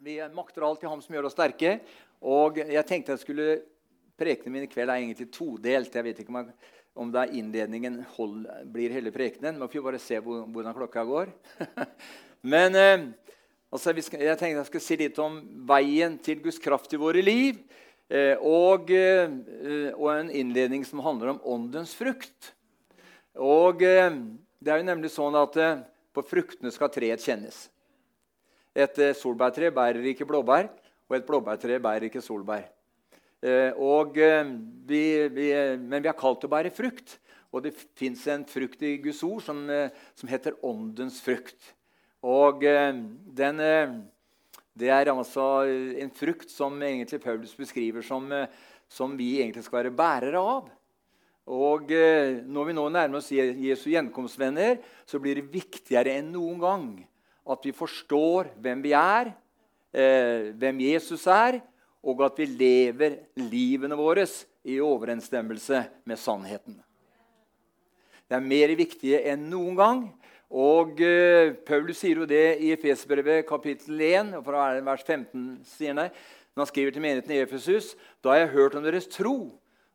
Vi makter alt i Ham som gjør oss sterke. Og jeg tenkte jeg skulle Prekenen min i kveld er egentlig todelt. Jeg vet ikke om, jeg, om det er innledningen hold, blir hele prekenen. Man får bare se hvor, hvordan klokka går. men eh, altså, jeg tenkte jeg skulle si litt om veien til Guds kraft i våre liv. Eh, og, eh, og, en innledning som handler om åndens frukt. Og det er jo nemlig sånn at på fruktene skal treet kjennes. Et eh, solbærtre bærer ikke blåbær, og et blåbærtre bærer ikke solbær. Eh, eh, vi, vi, men vi er kalt til å bære frukt. Og det fins en frukt i Guds ord som, som heter åndens frukt. Og den, det er altså en frukt som egentlig Paulus beskriver som, som vi egentlig skal være bærere av. Og når vi nå nærmer oss Jesu gjenkomstvenner, så blir det viktigere enn noen gang at vi forstår hvem vi er, eh, hvem Jesus er, og at vi lever livene våre i overensstemmelse med sannheten. Det er mer viktig enn noen gang. Og eh, Paulus sier jo det i Efesbrevet kapittel 1, fra vers 15. sier han, når han skriver til menigheten i Efesus.: Da har jeg hørt om deres tro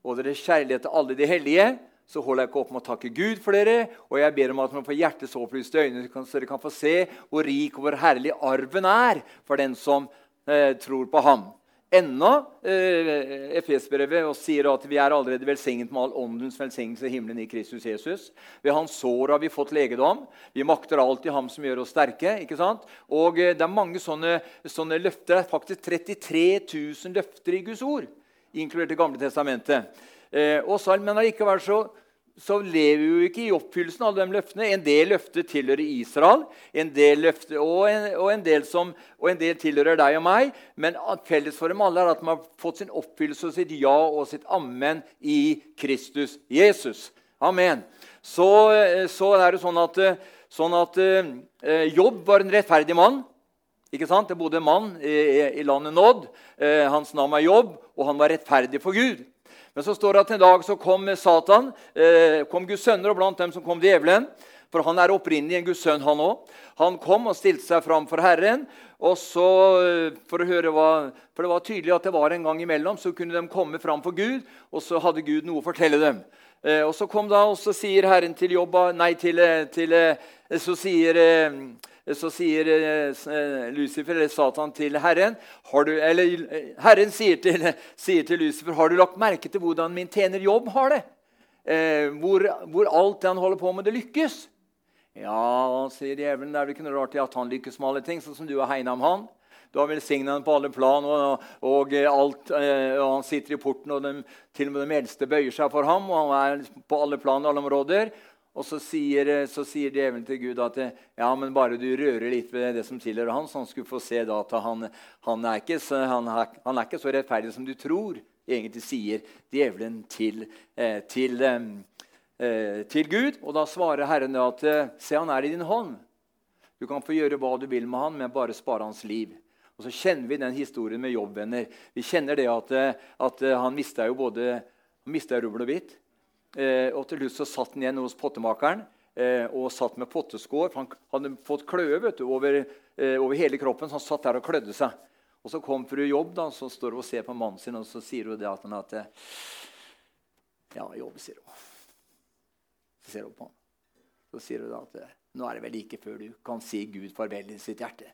og deres kjærlighet til alle de hellige, så holder jeg ikke opp med å takke Gud for dere, og jeg ber om at man får hjertets opplyste øyne, så dere kan få se hvor rik og hvor herlig arven er for den som eh, tror på ham. Ennå eh, brevet og sier at vi er allerede velsignet med all åndens velsignelse i himmelen i Kristus Jesus. Ved hans sår har vi fått legedom. Vi makter alltid ham som gjør oss sterke. ikke sant? Og eh, Det er mange sånne, sånne løfter. Det er faktisk 33 000 løfter i Guds ord, inkludert Det gamle testamentet. Eh, og men allikevel så, så lever vi jo ikke i oppfyllelsen av de løftene. En del løfter tilhører Israel, en del løfter, og, en, og, en del som, og, en, del tilhører deg og meg. Men felles for dem alle er at de har fått sin oppfyllelse og sitt ja og sitt amen i Kristus Jesus. Amen. Så, eh, så er det sånn at, eh, sånn at eh, Jobb var en rettferdig mann. Ikke sant? Det bodde en mann i, i landet Nådd. Eh, hans navn var Jobb, og han var rettferdig for Gud. Men så står det at en dag så kom Satan, eh, kom Guds sønner, og blant dem som kom djevelen. For han er opprinnelig en Guds sønn, han òg. Han kom og stilte seg fram for Herren. og så, eh, for å høre hva, for Det var tydelig at det var en gang imellom så kunne de komme fram for Gud, og så hadde Gud noe å fortelle dem. Eh, og Så kom da, og så sier Herren til Jobba nei, til, til, så sier så sier eh, Lucifer, eller Satan, til Herren du, eller eh, Herren sier til, sier til, Lucifer, 'Har du lagt merke til hvordan min tjener Jobb har det?' Eh, hvor, hvor, alt det han holder på med, det lykkes. Ja, sier djevelen, det er vel ikke noe rart at han lykkes med alle ting, sånn som du har hegna om han. Du har velsignet ham på alle plan, og, og, alt, eh, og, han sitter i porten, og de, til og med de eldste bøyer seg for ham. og Han er på alle plan og alle områder. Og så sier, så sier djevelen til Gud at ja, men bare du rører litt ved det som tilhører han, så han skulle få se da at han, han, er ikke, han, han, er ikke, så rettferdig som du tror, egentlig sier djevelen til, eh, til, eh, til Gud. Og da svarer Herren at se, han er i din hånd. Du kan få gjøre hva du vil med han, men bare spare hans liv. Og så kjenner vi den historien med jobbvenner. Vi kjenner det at, at han mista jo både han rubbel og bitt. Eh, og til slutt så satt han igjen hos pottemakeren eh, og satt med potteskår. For han hadde fått kløe vet du, over, eh, over, hele kroppen, så han satt der og klødde seg. Og Så kom fru Jobb, da, så står hun og ser på mannen sin, og så sier hun det at han at, Ja, Jobb, sier hun. Så ser hun på ham. Så sier hun da at nå er det vel like før du kan si Gud farvel i sitt hjerte.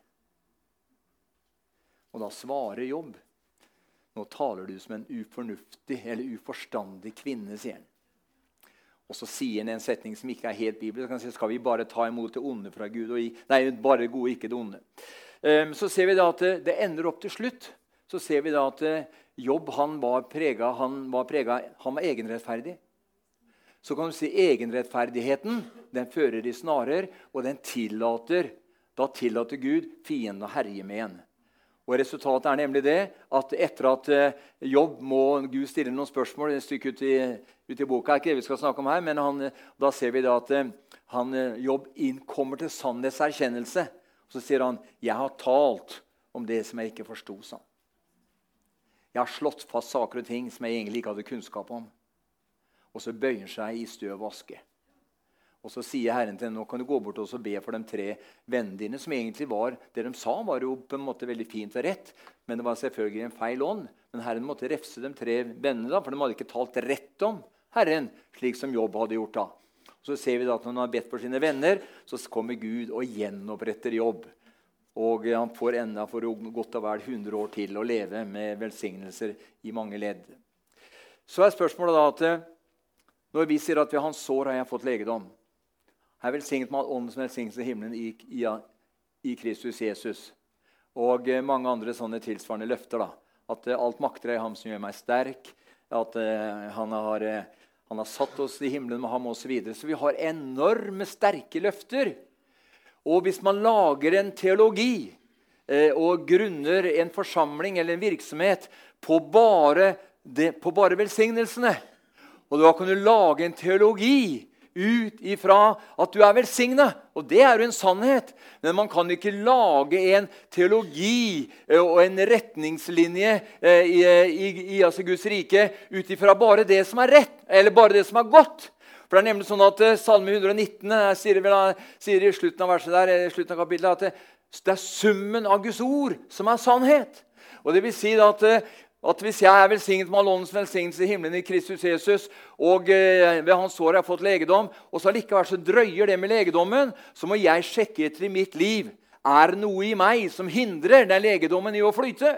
Og da svarer Jobb. Nå taler du som en ufornuftig eller uforstandig kvinne, sier han. Og så sier han en setning som ikke er helt bibelsk. Han sier, skal vi bare ta imot det onde fra Gud? Gi, nei, bare gode, ikke det onde. Um, så ser vi da at det, det, ender opp til slutt. Så ser vi da at uh, Jobb han var prega, han var, han var egenrettferdig. Så kan du si egenrettferdigheten den fører i snarer, og den tillater, da tillater Gud fienden å herje med en. Og Resultatet er nemlig det at etter at eh, Jobb må Gud stille noen spørsmål et stykke ut i, ut i boka, ikke det vi skal snakke om her, men han, da ser vi da at eh, han, eh, Jobb innkommer til sannhetserkjennelse. Så sier han, 'Jeg har talt om det som jeg ikke forsto', sa han. Jeg har slått fast saker og ting som jeg egentlig ikke hadde kunnskap om. Og så bøyer han seg i støv og aske. Og så sier Herren til henne nå kan du gå bort og be for de tre vennene dine. som egentlig var, Det de sa, var jo på en måte veldig fint og rett, men det var selvfølgelig en feil ånd. Men Herren måtte refse de tre vennene, da, for de hadde ikke talt rett om Herren, slik som Jobb hadde gjort. da. Og så ser vi da at Når han har bedt for sine venner, så kommer Gud og gjenoppretter Jobb. Og han får enda for godt og vel 100 år til å leve med velsignelser i mange ledd. Så er spørsmålet da at når vi sier at ved hans sår har jeg fått legedom er velsignet med all åndens velsignelse i himmelen i, i, i, Kristus Jesus. Og eh, mange andre sånne tilsvarende løfter. da. At eh, alt makter er i ham som gjør meg sterk. At uh, han, har, uh, han, har, satt oss i himmelen med ham osv. Så, videre. så vi har enorme, sterke løfter. Og hvis man lager en teologi uh, og grunner en forsamling eller en virksomhet på bare, det, på bare velsignelsene, og da kan du lage en teologi ut ifra at du er velsigna. Og det er jo en sannhet. Men man kan ikke lage en teologi eh, og en retningslinje eh, i, i, i altså Guds rike ut ifra bare det som er rett, eller bare det som er godt. For det er nemlig sånn at eh, Salme 119 sier, sier i slutten av verset der, i slutten av kapittelet at det, det er summen av Guds ord som er sannhet. Og det vil si at at hvis jeg er velsignet med all åndens velsignelse i himmelen i Kristus Jesus, og eh, ved hans sår har jeg fått legedom, og så allikevel så drøyer det med legedommen, så må jeg sjekke etter i mitt liv. Er det noe i meg som hindrer den legedommen i å flyte?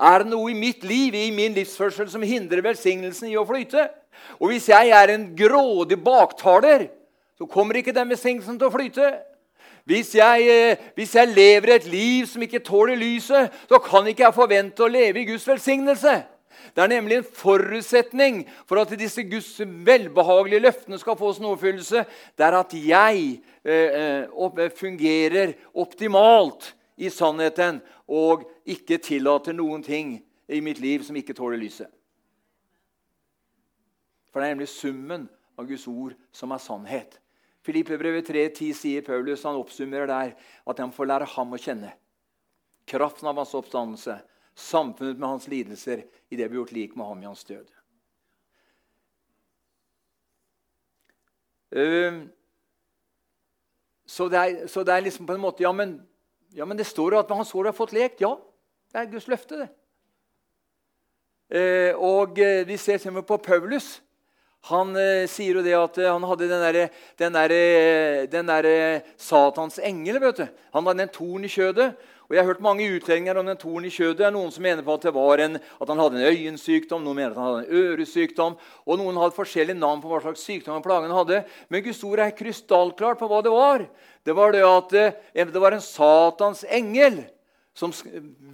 Er det noe i mitt liv, i min livsførsel, som hindrer velsignelsen i å flyte? Og hvis jeg er en grådig baktaler, så kommer ikke den velsignelsen til å flyte. Hvis jeg, eh, hvis jeg, lever et liv som ikke tåler lyset, så kan ikke jeg forvente å leve i Guds velsignelse. Det er nemlig en forutsetning for at disse Guds velbehagelige løftene skal få sin overfyllelse. Det er at jeg eh, eh fungerer optimalt i sannheten og ikke tillater noen ting i mitt liv som ikke tåler lyset. For det er nemlig summen av Guds ord som er sannhet. Filippebrevet 3,10 sier Paulus, han oppsummerer der, at han får lære ham å kjenne. Kraften av hans oppstandelse, samfunnet med hans lidelser, i det vi har gjort lik med ham i hans død. Uh, så, det er, så, det er, liksom på en måte Ja, men, ja, men det står jo at hans sår har fått lekt. Ja, det er Guds løfte, det. Uh, og vi ser på Paulus. Han eh, sier jo det at eh, han hadde den derre der, eh, der, Satans engel. vet du. Han hadde en torn i kjødet. Og Jeg har hørt mange utlegninger om den torn i kjødet. Noen som mener på at, en, at han hadde en øyensykdom, noen mener at han hadde en øresykdom, og noen hadde forskjellige navn på hva slags sykdom og plagen hadde. Men Guds ord er krystallklart på hva det var. Det var det at eh, det var en Satans engel som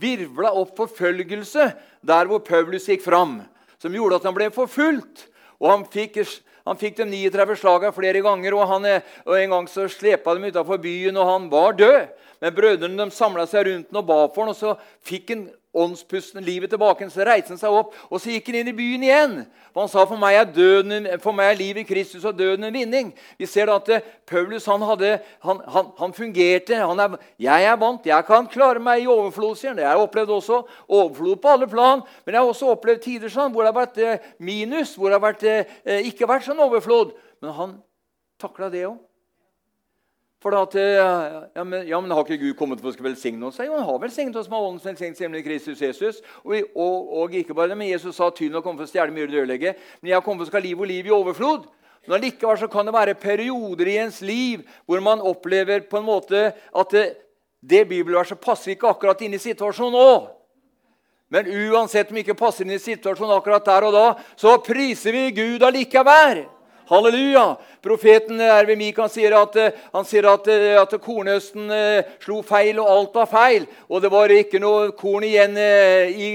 virvla opp forfølgelse der hvor Paulus gikk fram. Som gjorde at han ble forfulgt. Og han fikk, han fikk de 39 slagene flere ganger, og, han, og en gang så slepa dem utafor byen, og han var død. Men brødrene samla seg rundt ham og ba for ham, og så fikk han åndspusten livet tilbake. Så reiste han seg opp, og så gikk han inn i byen igjen. For han sa for meg er, døden, for meg er livet i Kristus og døden en vinning. Vi ser da at eh, Paulus han, hadde, han, han, han fungerte. Er, 'Jeg er vant, jeg kan klare meg i overflod', sier han. Det har jeg opplevd også. Overflod på alle plan. Men jeg har også opplevd tider sånn, hvor det har vært eh, minus, hvor det har vært, eh, ikke vært sånn overflod. Men han takla det òg. For at, eh, ja men, ja, men, Har ikke Gud kommet for å velsigne oss? Jo, han har velsignet oss med åndens velsignelse nemlig Kristus Jesus. Og, og, og, ikke bare det, men Jesus sa tyven har kommet for å stjele, myrde og ødelegge. Men jeg har kommet for å skal liv og liv i overflod. Men allikevel så kan det være perioder i ens liv hvor man opplever på en måte at det, det bibelverset passer ikke akkurat inn i situasjonen nå. Men uansett om det ikke passer inn i situasjonen akkurat der og da, så priser vi Gud allikevel. Halleluja! Profeten Erve Mikan sier at, eh, han sier at, eh, at kornhøsten eh, slo feil, og alt var feil. Og det var ikke noe korn igjen i,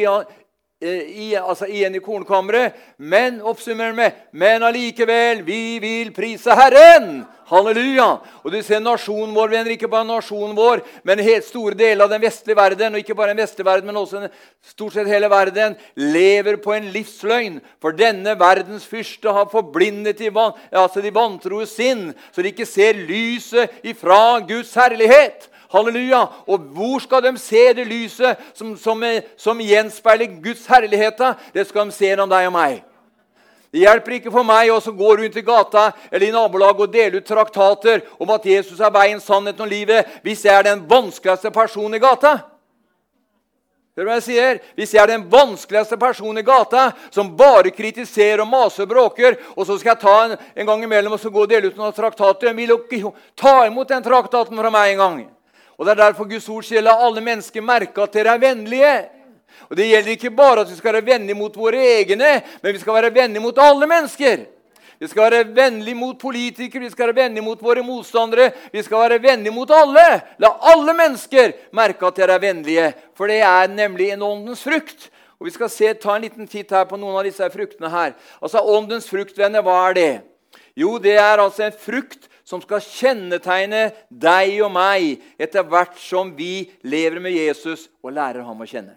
i, altså igjen i kornkammeret. Men oppsummerer med Men allikevel, vi vil prise Herren! Halleluja! Og du ser Nasjonen vår venner, ikke bare nasjonen vår, men helt store deler av den vestlige verden, og ikke bare den vestlige verden, men også stort sett hele verden, lever på en livsløgn. For denne verdens fyrste har forblindet de, altså de vantroes sinn, så de ikke ser lyset ifra Guds herlighet. Halleluja! Og hvor skal de se det lyset som, som, som gjenspeiler Guds herlighet? Det skal de se gjennom deg og meg. Det hjelper ikke for meg å gå rundt i gata eller i nabolaget og dele ut traktater om at Jesus er veien, sannheten og livet, hvis jeg er den vanskeligste personen i gata. Hør hva jeg sier. Hvis jeg er den vanskeligste personen i gata som bare kritiserer og maser og bråker, og så skal jeg ta en, en gang imellom og så gå og dele ut noen traktater Jeg vil ikke ta imot den traktaten fra meg en gang. Og Det er derfor Guds ord sier la alle mennesker merke at dere er vennlige. Og Det gjelder ikke bare at vi skal være vennlige mot våre egne, men vi skal være vennlige mot alle mennesker. Vi skal være vennlige mot politikere, vi skal være vennlige mot våre motstandere. Vi skal være vennlige mot alle. La alle mennesker merke at dere er vennlige, for det er nemlig en åndens frukt. Og Vi skal se, ta en liten titt her på noen av disse fruktene her. Altså, Åndens frukt, venner, hva er det? Jo, det er altså en frukt som skal kjennetegne deg og meg etter hvert som vi lever med Jesus og lærer ham å kjenne.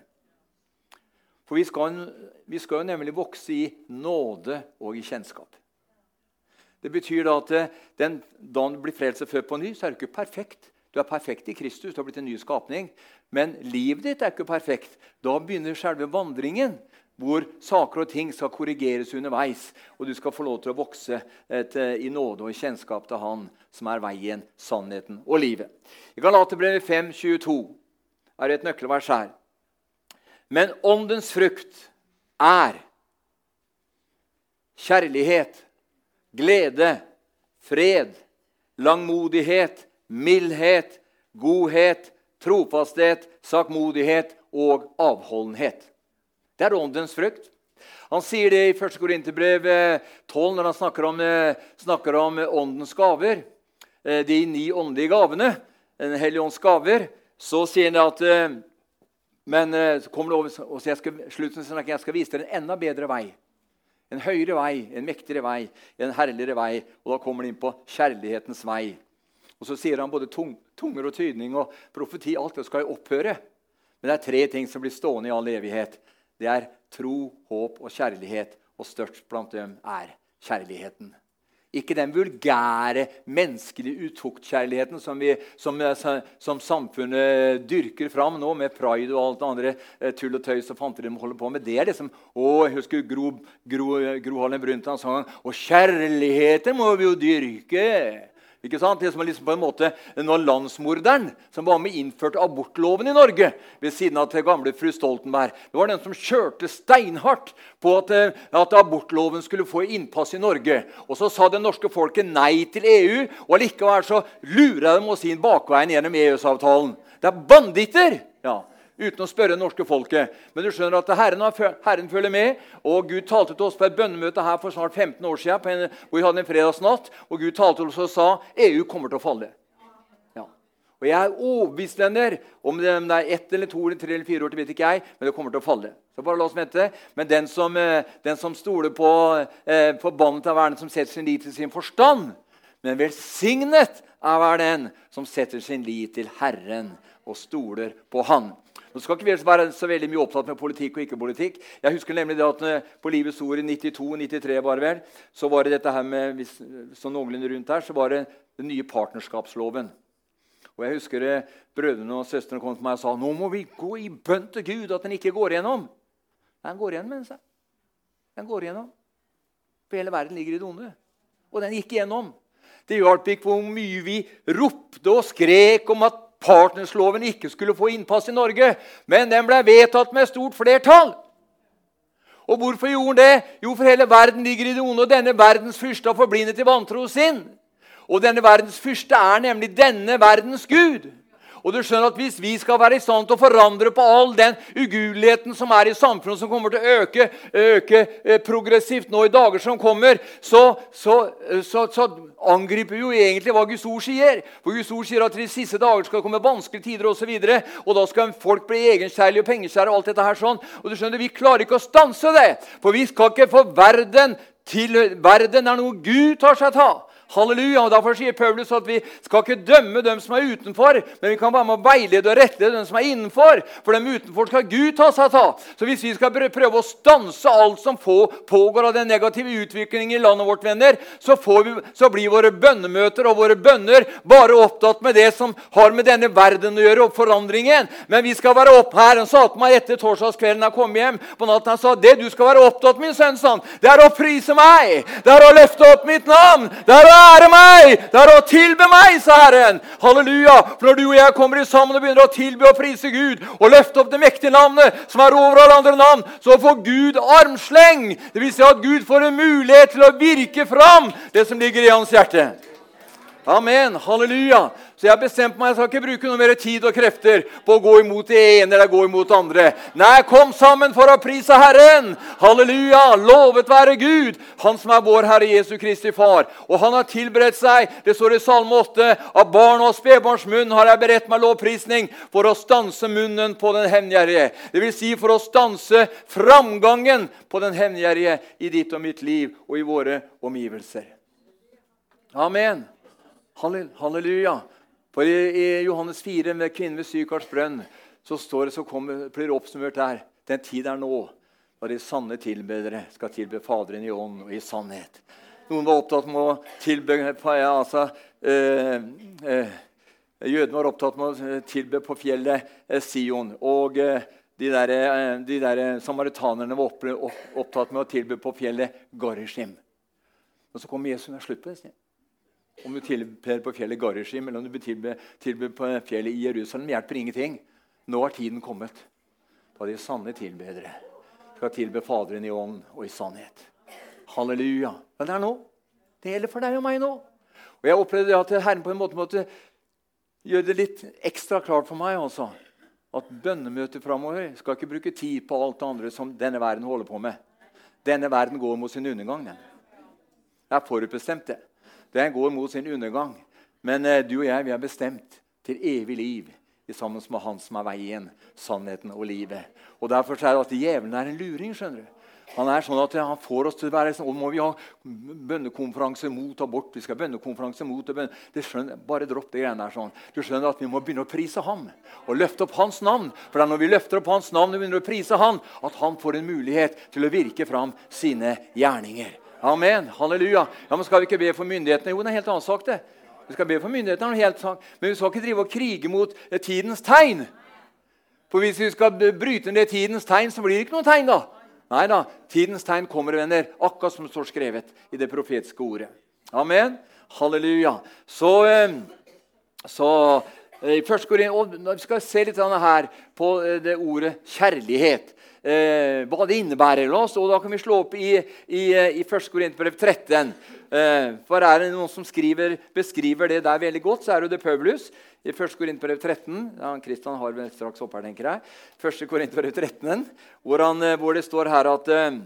For vi skal, vi skal jo nemlig vokse i nåde og i kjennskap. Det betyr da at eh, den, da du blir frelst og født på ny, så er du ikke perfekt. Du er perfekt i Kristus, du har blitt en ny skapning. Men livet ditt er ikke perfekt. Da begynner selve vandringen, hvor saker og ting skal korrigeres underveis. Og du skal få lov til å vokse et, eh, i nåde og kjennskap til Han som er veien, sannheten og livet. I Galaterbrevet 5,22 er det et nøkkelvers her. Men åndens frukt er kjærlighet glede, fred, langmodighet, mildhet, godhet, trofasthet, sakmodighet og avholdenhet. Det er åndens frukt. Han sier det i 1. Korinterbrev 12 når han snakker om, eh, snakker om åndens gaver. Eh, de ni åndelige gavene, Den hellige ånds gaver. Så sier han at eh, Men så kommer det over, og så jeg skal, jeg skal vise dere en enda bedre vei. En høyere vei, en mektigere vei, en herligere vei. Og da kommer han inn på kjærlighetens vei. Og så sier han både tung, tunger og tydning og profeti. Alt det skal jo opphøre. Men det er tre ting som blir stående i all evighet. Det er tro, håp og kjærlighet. Og størst blant dem er kjærligheten. Ikke den vulgære, menneskelige utuktkjærligheten som, som, som, samfunnet dyrker fram nå, med pride og alt det andre eh, tull og tøys og fanteri de holder på med. Det er det som å, Jeg husker Gro, Gro, Gro Harlem Brundtland sang Og kjærligheten må vi jo dyrke! Ikke sant? Det som er liksom på en måte når Landsmorderen, som var med innførte abortloven i Norge ved siden av til gamle fru Stoltenberg, det var den som kjørte steinhardt på at, eh, at abortloven skulle få innpass i Norge. Og så sa det norske folket nei til EU, og allikevel så lurer de oss inn bakveien gjennom EØS-avtalen. Det er banditter! Ja uten å spørre det norske folket. Men du skjønner at Herren, Herren, følger med. og Gud talte til oss på et bønnemøte her for snart 15 år siden, en, hvor vi hadde en fredagsnatt. og Gud talte til oss og sa EU kommer til å falle. Ja. Og Jeg er overbevist, om det er ett eller to eller tre eller fire år det vet ikke jeg, men det kommer til å falle. Så bare la oss vente. Men den som, eh, den som stoler på, eh, forbannet av verden, som setter sin lit til sin forstand Men velsignet er hver den som setter sin lit til Herren og stoler på Han. Nå skal ikke vi være så veldig mye opptatt med politikk og ikke-politikk. Jeg husker nemlig det at eh, På Livets Ord i 92-93 var det vel, så var det dette her med, sånn noenlunde rundt her, så var det den nye partnerskapsloven. Og jeg husker eh, Brødrene og søstrene kom til meg og sa nå må vi gå i bønn til Gud at den ikke går igjennom. Den går igjennom, mener jeg. Den går igjennom. For hele verden ligger i det onde. Og den gikk igjennom. Det hjalp ikke hvor mye vi ropte og skrek om at partnersloven ikke skulle få innpass i Norge, men den ble vedtatt med stort flertall. Og hvorfor gjorde den det? Jo, for hele verden ligger i det onde, og denne verdens fyrste har forblindet i vantro sin. Og denne verdens fyrste er nemlig denne verdens gud. Og du skjønner at Hvis vi skal være i stand til å forandre på all den ugudeligheten som er i samfunnet, som kommer til å øke, øke eh, progressivt nå i dager som kommer, så, så, eh, så, så angriper vi jo egentlig hva Guds ord sier. For Guds ord sier at de siste dager skal komme vanskelige tider osv. Og, så og da skal folk bli egenkjærlige og pengeskjære. Og alt dette her sånn. Og du skjønner, Vi klarer ikke å stanse det. For vi skal ikke få verden til Verden er noe Gud tar seg av. Halleluja. og Derfor sier Paulus at vi skal ikke dømme dem som er utenfor, men vi kan være med å veilede og rettlede dem som er innenfor. For dem utenfor skal Gud ta seg av. Så hvis vi skal prøve å stanse alt som pågår av den negative utviklingen i landet vårt, venner, så, vi, så blir våre bønnemøter og våre bønner bare opptatt med det som har med denne verden å gjøre, og forandringen. Men vi skal være opp her. Han sa til meg etter torsdagskvelden jeg kom hjem på natten, han sa det du skal være opptatt min sønn, sånn, det er å prise meg. Det er å løfte opp mitt navn. Det er å ære meg! Det er å tilbe meg, sa Herren. Halleluja! For når du og jeg kommer sammen og begynner å tilbe og prise Gud og løfte opp det mektige navnet som er over alle andre navn, så får Gud armsleng. Det vil si at Gud får en mulighet til å virke fram det som ligger i hans hjerte. Amen. Halleluja. Så jeg har bestemt meg, jeg skal ikke bruke noe mer tid og krefter på å gå imot det ene eller gå imot det andre. Nei, kom sammen for å prise Herren! Halleluja! Lovet være Gud, Han som er vår Herre Jesu Kristi Far. Og Han har tilberedt seg, det står i Salme 8, av barn og spedbarns munn har jeg beredt meg lovprisning for å stanse munnen på den hevngjerrige. Vil si for å stanse framgangen på den hevngjerrige i ditt og mitt liv og i våre omgivelser. Amen. Halleluja. For i, i Johannes 4, med kvinnen ved Sykars brønn, så står det, så kommer, blir det oppsummert der Den tid er nå da de sanne tilbedere skal tilbe Faderen i ånd og i sannhet. Noen var opptatt med å tilbe ja, altså, øh, øh, Jødene var opptatt med å tilbe på fjellet eh, Sion. Og øh, de der, de der samaritanerne var opptatt med å tilbe på fjellet Gorishim. Og så kom Jesus og slutt på det. Om du tilber på fjellet Garishim eller om du tilber, tilber på fjellet i Jerusalem, hjelper ingenting. Nå har tiden kommet da de sanne tilbedere skal tilbe Faderen i ånd og i sannhet. Halleluja. Men det er nå. Det gjelder for deg og meg nå. Og Jeg opplevde at Herren på en måte måtte gjøre det litt ekstra klart for meg også. At bønnemøtet framover skal ikke bruke tid på alt det andre som denne verden holder på med. Denne verden går mot sin undergang. Den. Det er forutbestemt, det. Den går mot sin undergang. Men eh, du og jeg vi er bestemt til evig liv sammen med Han som er veien, sannheten og livet. Og Derfor er det at djevelen er en luring. skjønner du. Han er sånn at han får oss til å være sånn, og må vi ha bønnekonferanse mot abort. vi skal bønnekonferanse mot det, det skjønner, Bare dropp det greiene der. sånn. Du skjønner at Vi må begynne å prise ham og løfte opp hans navn. For det er når vi løfter opp hans navn og begynner å prise han, at han får en mulighet til å virke fram sine gjerninger. Amen. Halleluja. Ja, men Skal vi ikke be for myndighetene? Jo, det er en helt annen sak. det. Vi skal be for myndighetene, helt sak. Men vi skal ikke drive og krige mot tidens tegn. For hvis vi skal bryte ned tidens tegn, så blir det ikke noen tegn. da. Nei da. Tidens tegn kommer, venner, akkurat som det står skrevet i det profetiske ordet. Amen. Halleluja. Så, eh, så eh, inn, og Vi skal se litt her på eh, det ordet kjærlighet eh, hva det innebærer. oss, og Da kan vi slå opp i, i, i 1. Korinterbrev 13. Eh, for er det noen som skriver, beskriver det der veldig godt, så er det det Paulus. I 1. Korinterbrev 13 ja, Kristian har vel straks opp her, tenker jeg. 1. Korinterbrev 13, hvor, han, eh, hvor, det står her at eh,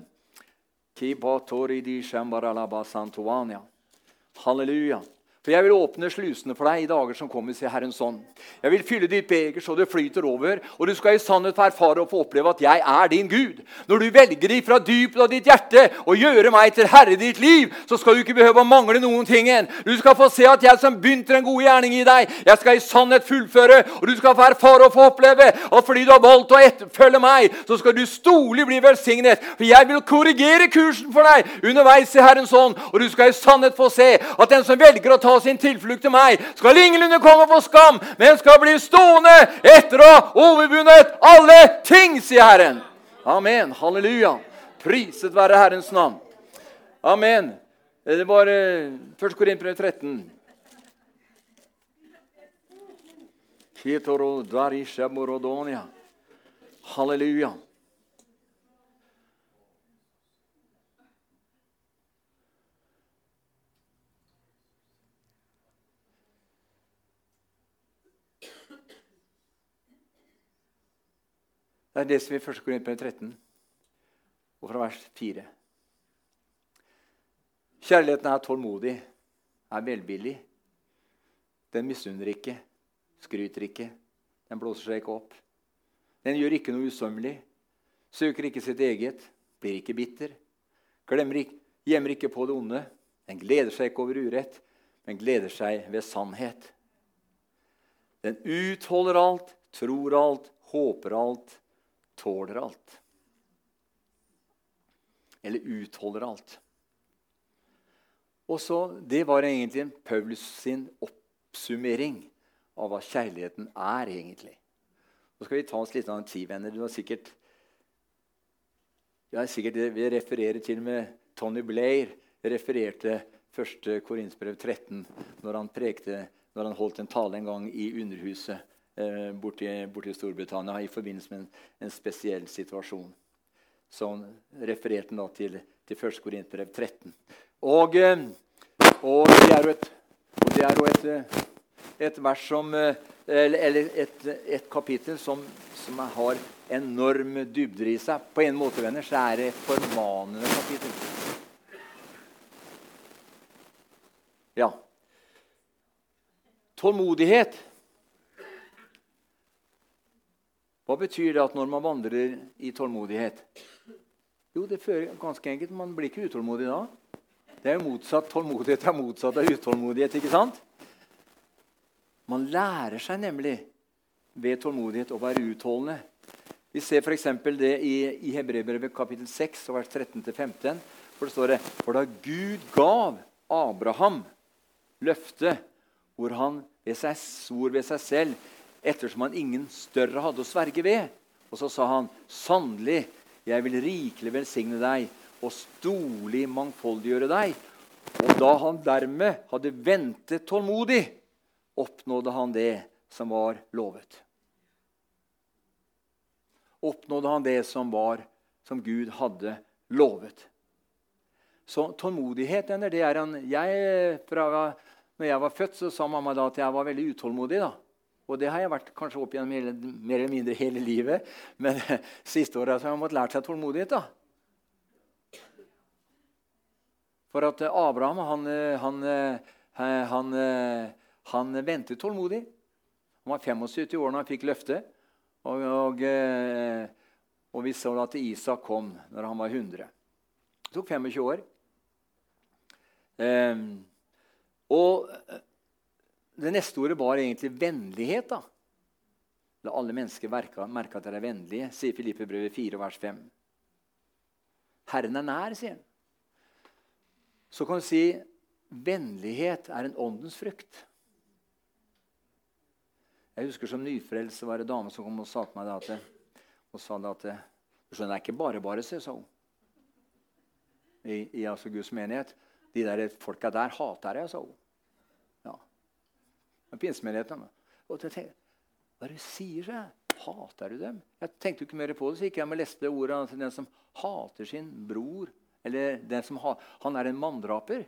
Halleluja. For jeg vil åpne slusene for deg i dager som kommer, sier Herrens ånd. Jeg vil fylle ditt beger så det flyter over, og du skal i sannhet erfare og få oppleve at jeg er din Gud. Når du velger fra dypet av ditt hjerte å gjøre meg til herre i ditt liv, så skal du ikke behøve å mangle noen ting igjen. Du skal få se at jeg som begynte en god gjerning i deg, jeg skal i sannhet fullføre, og du skal få erfare og få oppleve at fordi du har valgt å etterfølge meg, så skal du storlig bli velsignet. For jeg vil korrigere kursen for deg underveis i Herrens ånd, og du skal i sannhet få se at den som velger å ta sin tilflukt til meg, skal ingenlunde komme på skam, men skal bli stående etter å ha overvunnet alle ting, sier Herren. Amen. Halleluja. Priset være Herrens navn. Amen. Det var eh, 1. Korinterbrev 13. Halleluja. Det er det som er 1. i 13, og fra vers 4. Kjærligheten er tålmodig, er velbillig. Den misunner ikke, skryter ikke, den blåser seg ikke opp. Den gjør ikke noe usømmelig, søker ikke sitt eget, blir ikke bitter. Glemmer ikke, gjemmer ikke på det onde. Den gleder seg ikke over urett, men gleder seg ved sannhet. Den utholder alt, tror alt, håper alt, tåler alt. Eller utholder alt. Og så, Det var egentlig Paulus sin oppsummering av hva kjærligheten er, egentlig. Nå skal vi ta oss litt av en tid, venner. Du har sikkert, ja, sikkert Vi refererer til og med Tony Blair refererte 1. Korintsbrev 13 når han, prekte, når han holdt en tale en gang i Underhuset borti, borti Storbritannia i forbindelse med en, en spesiell situasjon. Så han refererte han til, til 1. Korinterbrev 13. Og, eh, og, det er jo et, er jo et, eh, et vers som eh, Eller et, et kapittel som, som, har enorm dybder i seg. På en måte venner, så er det et formanende kapittel. Ja. Tålmodighet. Hva betyr det at når man vandrer i tålmodighet? Jo, det fører ganske enkelt Man blir ikke utålmodig da. Det er jo motsatt. Tålmodighet er motsatt av utålmodighet. ikke sant? Man lærer seg nemlig ved tålmodighet å være utholdende. Vi ser f.eks. det i, i Hebreerbrevet kapittel 6, vers 13-15. For det står det For da Gud gav Abraham løfte hvor han ved seg, svor ved seg selv ettersom han ingen større hadde å sverge ved. Og så sa han, 'Sannelig, jeg vil rikelig velsigne deg og storlig mangfoldiggjøre deg.' Og da han dermed hadde ventet tålmodig, oppnådde han det som var lovet. Oppnådde han det som var som Gud hadde lovet. Så tålmodighet det er en jeg, fra når jeg var født, så sa mamma da at jeg var veldig utålmodig. da. Og det har jeg vært kanskje opp gjennom hele, mer eller mindre hele livet. Men siste året har jeg måttet lært seg tålmodighet. da. For at Abraham han, han, han, han ventet tålmodig. Han var 75 år da han fikk løftet. Og, og, og, vi så at Isak kom når han var 100. Det tok 25 år. Um, og eh, det neste ordet var egentlig vennlighet. da. La alle mennesker merke at dere er vennlige, sier Filippebrevet 4, vers 5. Herren er nær, sier han. Så kan du si vennlighet er en åndens frukt. Jeg husker Som nyfrelst var det dame som kom og sa til meg at, og sa det at du skjønner, det er ikke bare bare, sa hun. I, i altså Guds menighet. De der folka der hater jeg, sa hun. Pinsemenigheten. Og jeg tenkte, Hva er det du sier, jeg? Hater du dem? Jeg tenkte ikke mer på det, så gikk jeg med leste ordene til den som hater sin bror. Eller den som ha, han er en manndraper.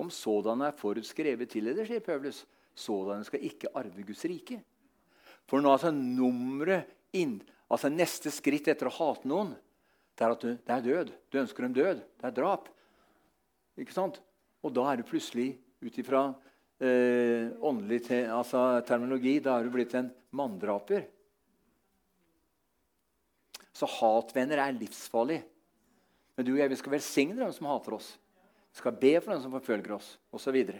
Om sådan er forutskrevet til det, sier Paulus. Sådanne skal ikke arve Guds rike. For nå altså nummeret inn, altså Neste skritt etter å hate noen, det er at du, det er død. Du ønsker dem død. Det er drap. Ikke sant? Og da er du plutselig, ut ifra eh, åndelig te, altså terminologi, da er du blitt en manndraper. Så hatvenner er livsfarlig. Men du og jeg vi skal velsigne dem som hater oss. Vi skal be for dem som forfølger oss, osv. Og,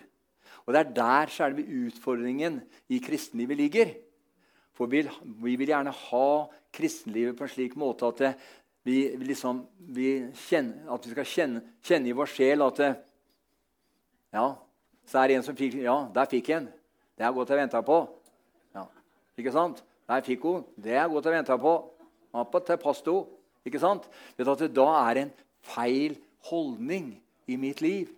og det er der selve utfordringen i kristenlivet ligger. For vi, vi vil gjerne ha kristenlivet på en slik måte at det, vi, liksom, vi kjenner, at vi skal kjenne, kjenne, i vår sjel at det, Ja, så er det en som fikk Ja, der fikk en. Det er godt jeg venta på. Ja, ikke sant? Der fikk hun. Det er godt jeg venta på. Appa til pasto. Ikke sant? Vet du at det da er en feil holdning i mitt liv.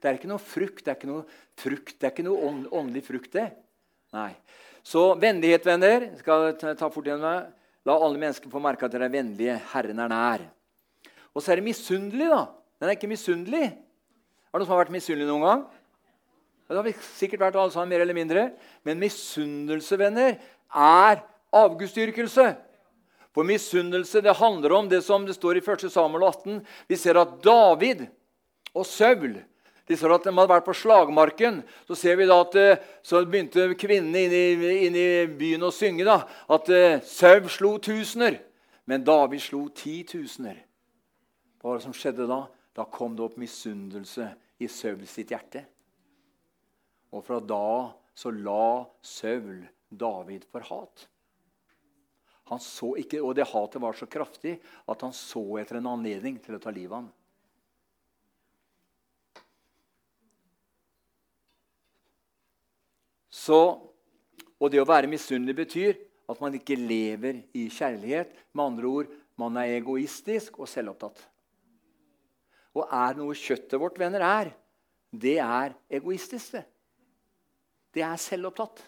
Det er ikke noe frukt. Det er ikke noe, frukt, det er ikke noe åndelig frukt, det. Nei. Så vennlighet, venner skal jeg ta fort igjen meg. La alle mennesker få merke at dere er vennlige. Herren er nær. Og så er det misunnelig, da. Den er ikke misunnelig. Har det noen som har vært misunnelig noen gang? Det har sikkert vært alle sammen, mer eller mindre. Men misunnelse, venner, er avgudsdyrkelse. For misunnelse det handler om det som det står i 1. Samuel 18. Vi ser at David og Saul de sa at de hadde vært på slagmarken. Så ser vi da at eh, så begynte kvinnene inne i, inn i byen å synge da, at uh, Sau slo tusener, men David slo titusener. Hva var det som skjedde da? Da kom det opp misunnelse i Saul sitt hjerte. Og fra da så la Saul David for hat. Han så ikke, Og det hatet var så kraftig at han så etter en anledning til å ta livet av ham. Så, og det å være misunnelig betyr at man ikke lever i kjærlighet. Med andre ord, man er egoistisk og selvopptatt. Og er noe kjøttet vårt, venner, er, det er egoistisk. Det Det er selvopptatt.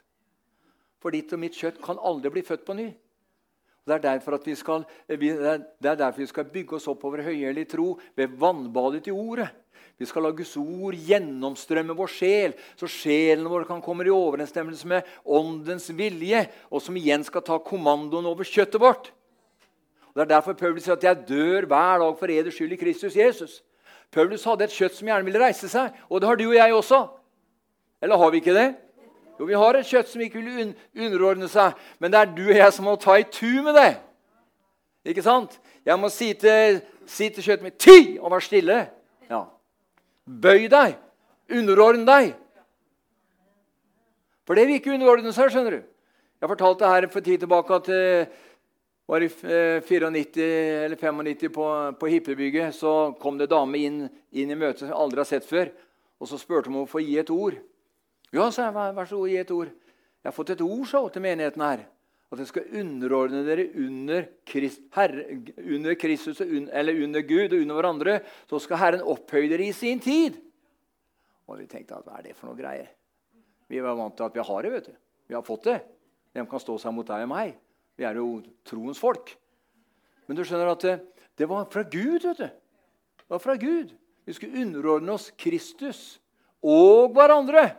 For ditt og mitt kjøtt kan aldri bli født på ny. Det er, skal, det er derfor vi skal bygge oss opp over høyhellig tro ved vannbadet i Ordet. Vi skal la Guds ord gjennomstrømme vår sjel, så sjelen vår kan komme i overensstemmelse med åndens vilje, og som igjen skal ta kommandoen over kjøttet vårt. Og det er derfor Paulus sier at 'jeg dør hver dag for eders skyld i Kristus Jesus'. Paulus hadde et kjøtt som gjerne ville reise seg, og det har du og jeg også. Eller har vi ikke det? Jo, vi har et kjøtt som ikke vil un underordne seg, men det er du og jeg som må ta i tu med det. Ikke sant? Jeg må si til, si til kjøttet mitt 'ti!' og vær stille. Ja. Bøy deg. Underordne deg. For det vil ikke underordne seg. skjønner du. Jeg fortalte her for tid tilbake at det var i 94 eh, eller 95 på, på Hippebygget. Så kom det dame inn, inn, i møtet som jeg aldri har sett før. Og så spurte hun om å få gi et ord. Ja, sa jeg. Vær så god, gi et ord. Jeg har fått et ord så, til menigheten her. At dere skal underordne dere under, Christ, Herre, under Kristus, eller under Gud og under hverandre. Så skal Herren opphøye dere i sin tid. Og vi tenkte at hva er det for noe greier? Vi var vant til at vi har det. vet du. Vi har fått det. Hvem kan stå seg mot deg og meg? Vi er jo troens folk. Men du skjønner at det, det var fra Gud. vet du. Det var fra Gud. Vi skulle underordne oss Kristus og hverandre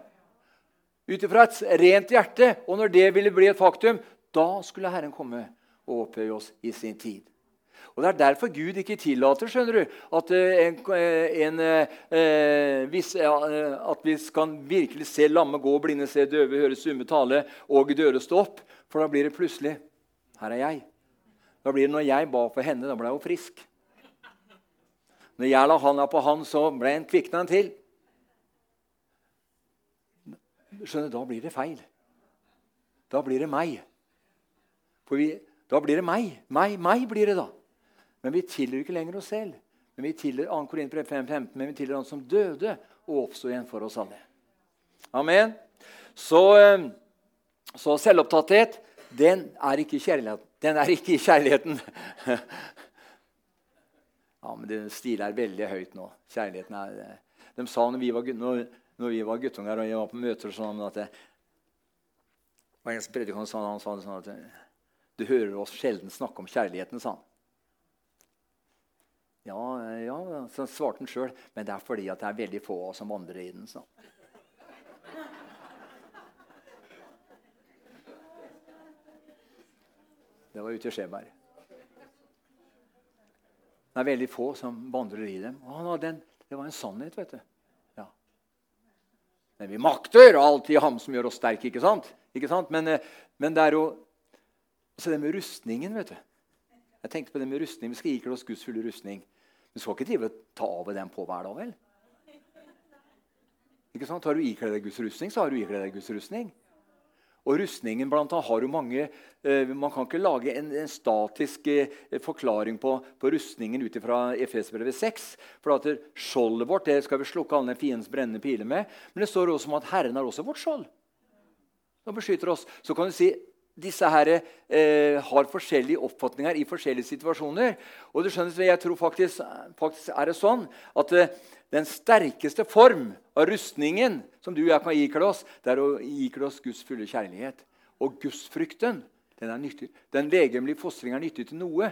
ut ifra et rent hjerte. Og når det ville bli et faktum, da skulle Herren komme og opphøye oss i sin tid. Og Det er derfor Gud ikke tillater skjønner du, at, eh, en, eh, en, eh, vis, at vi kan virkelig se lamme gå, blinde se, døve høre, summe tale og døre stå opp. For da blir det plutselig Her er jeg. Da blir det når jeg ba for henne, da ble hun frisk. Når jeg la handa på han, så ble en kvikna en til. Skjønner, Da blir det feil. Da blir det meg. For vi, da blir det meg. Meg, meg blir det da. Men vi tilhører ikke lenger oss selv. Men vi tilhører 2. Korinter 5.15, men vi tilhører han som døde og oppsto igjen for oss alle. Amen. Så, eh, så selvopptatthet, den er ikke kjærligheten. Den er ikke kjærligheten. ja, men det stilen er veldig høyt nå. Kjærligheten er eh, De sa når vi var, når, når vi var guttunger og jeg var på møter sånn at det, og en predikant sa han sa det sånn at du hører oss sjelden snakke om kjærligheten, sa han. Ja, ja, så svarte han sjøl. Men det er fordi at det er veldig få av oss som vandrer i den. sa han. Det var ute i Skjeberg. Det er veldig få som vandrer i dem. Den, det var en sannhet, vet du. Men vi makter alltid ham som gjør oss sterke. ikke sant? Ikke sant? Men, eh, men det er jo så det med rustningen vet du. Jeg tenkte på det med rustning. Vi skal ikle oss Guds fulle rustning. Vi skal ikke drive og ta av den på hver dag, vel? Ikke sant? Har du ikledd deg Guds rustning, så har du ikledd deg Guds rustning. Og rustningen blant annet har jo mange eh, Man kan ikke lage en, en statisk eh, forklaring på, på, rustningen ut fra Efesbrevet 6. For at skjoldet vårt det skal vi slukke alle fiendens brennende piler med. Men det står også om at Herren har også vårt skjold. Han beskytter oss. Så kan du si disse her, eh, har forskjellige oppfatninger i forskjellige situasjoner. Og du skjønner, jeg tror faktisk, faktisk er det sånn at eh, den sterkeste form av rustningen som du og jeg kan ikle oss, det er å ikle oss Guds fulle kjærlighet. Og gudsfrykten den er nyttig. Den legemlige fostring er nyttig til noe,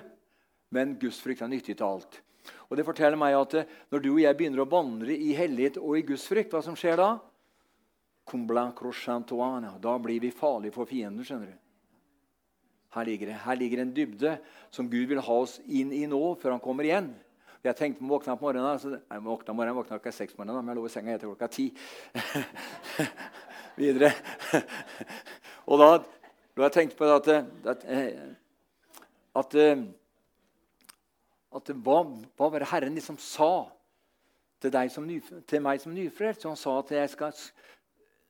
men gudsfrykt er nyttig til alt. Og det forteller meg at eh, Når du og jeg begynner å vandre i hellighet og i gudsfrykt, hva som skjer da? Da blir vi farlige for fienden. skjønner du. Her ligger, det. Her ligger en dybde som Gud vil ha oss inn i nå, før han kommer igjen. Jeg tenkte på å våkne på morgenen. Nei, jeg våkna morgenen, våkna klokka seks om morgenen, men jeg lå i senga etter klokka ti. Videre. Og da, da jeg tenkte på at, at, at, at hva, hva, var det Herren liksom sa til, ny, til meg som nyfrelst? Han sa at jeg skal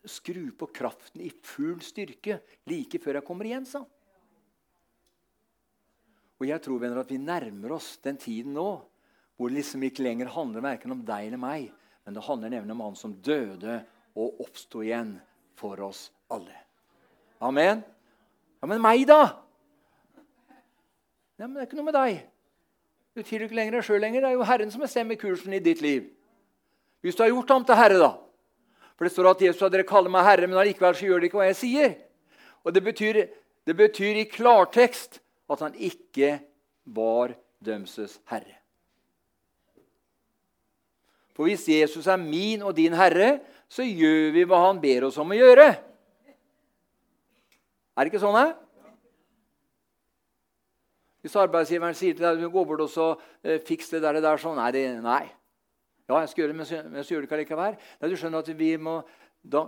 skru på kraften i full styrke like før jeg kommer igjen, sa. Og jeg tror venner, at vi nærmer oss den tiden nå hvor det liksom ikke lenger handler verken om deg eller meg, men det handler nemlig om han som døde og oppsto igjen for oss alle. Amen. Ja, men meg, da? Ja, men Det er ikke noe med deg. Du tilhører ikke lenger deg sjøl lenger. Det er jo Herren som bestemmer kursen i ditt liv. Hvis du har gjort ham til herre, da. For det står at Jesus sa dere kaller meg herre, men allikevel så gjør dere ikke hva jeg sier. Og det betyr, det betyr i klartekst at han ikke var dømses herre. For hvis Jesus er min og din herre, så gjør vi hva han ber oss om å gjøre. Er det ikke sånn? Her? Hvis arbeidsgiveren sier til deg gå bort og så eh, fiks det der, der sånn, nei, det, nei. Ja, jeg skal gjøre det, men så, men så gjør det ikke likevel. Nei, du skjønner at vi må, da,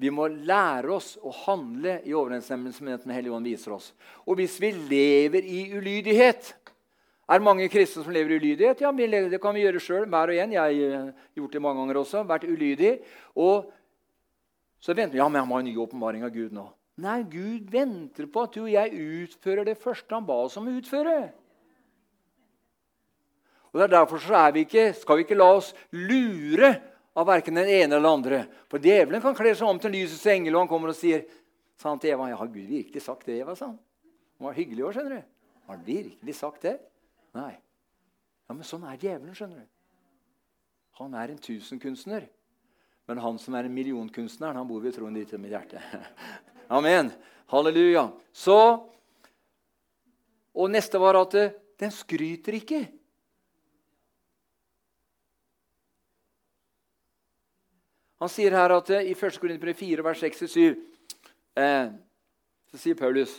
vi må lære oss å handle i overensstemmelse med det Den hellige ånd viser oss. Og hvis vi lever i ulydighet Er det mange kristne som lever i ulydighet? Ja, det kan vi gjøre sjøl, hver og en. Jeg har eh, gjort det mange ganger også. Vært ulydig. Og så venter vi ja, men jeg må ha en ny åpenbaring av Gud nå. Nei, Gud venter på at du og jeg utfører det første han ba oss om å utføre. Og det er Derfor er ikke, skal vi ikke la oss lure av verken den ene eller den andre. For djevelen kan kle seg om til lysets engel, og han kommer og sier sa han til Eva, ja, har Gud virkelig sagt det, Eva? sa han. Han var hyggelig òg, skjønner du. Har han virkelig sagt det? Nei. Ja, Men sånn er djevelen, skjønner du. Han er en tusenkunstner. Men han som er en millionkunstner, han bor ved troen ditt i mitt hjerte. Amen. Halleluja. Så, Og neste var at den skryter ikke. Han sier her at i 1. Korinterbrev 4, vers 6-7 eh, så sier Paulus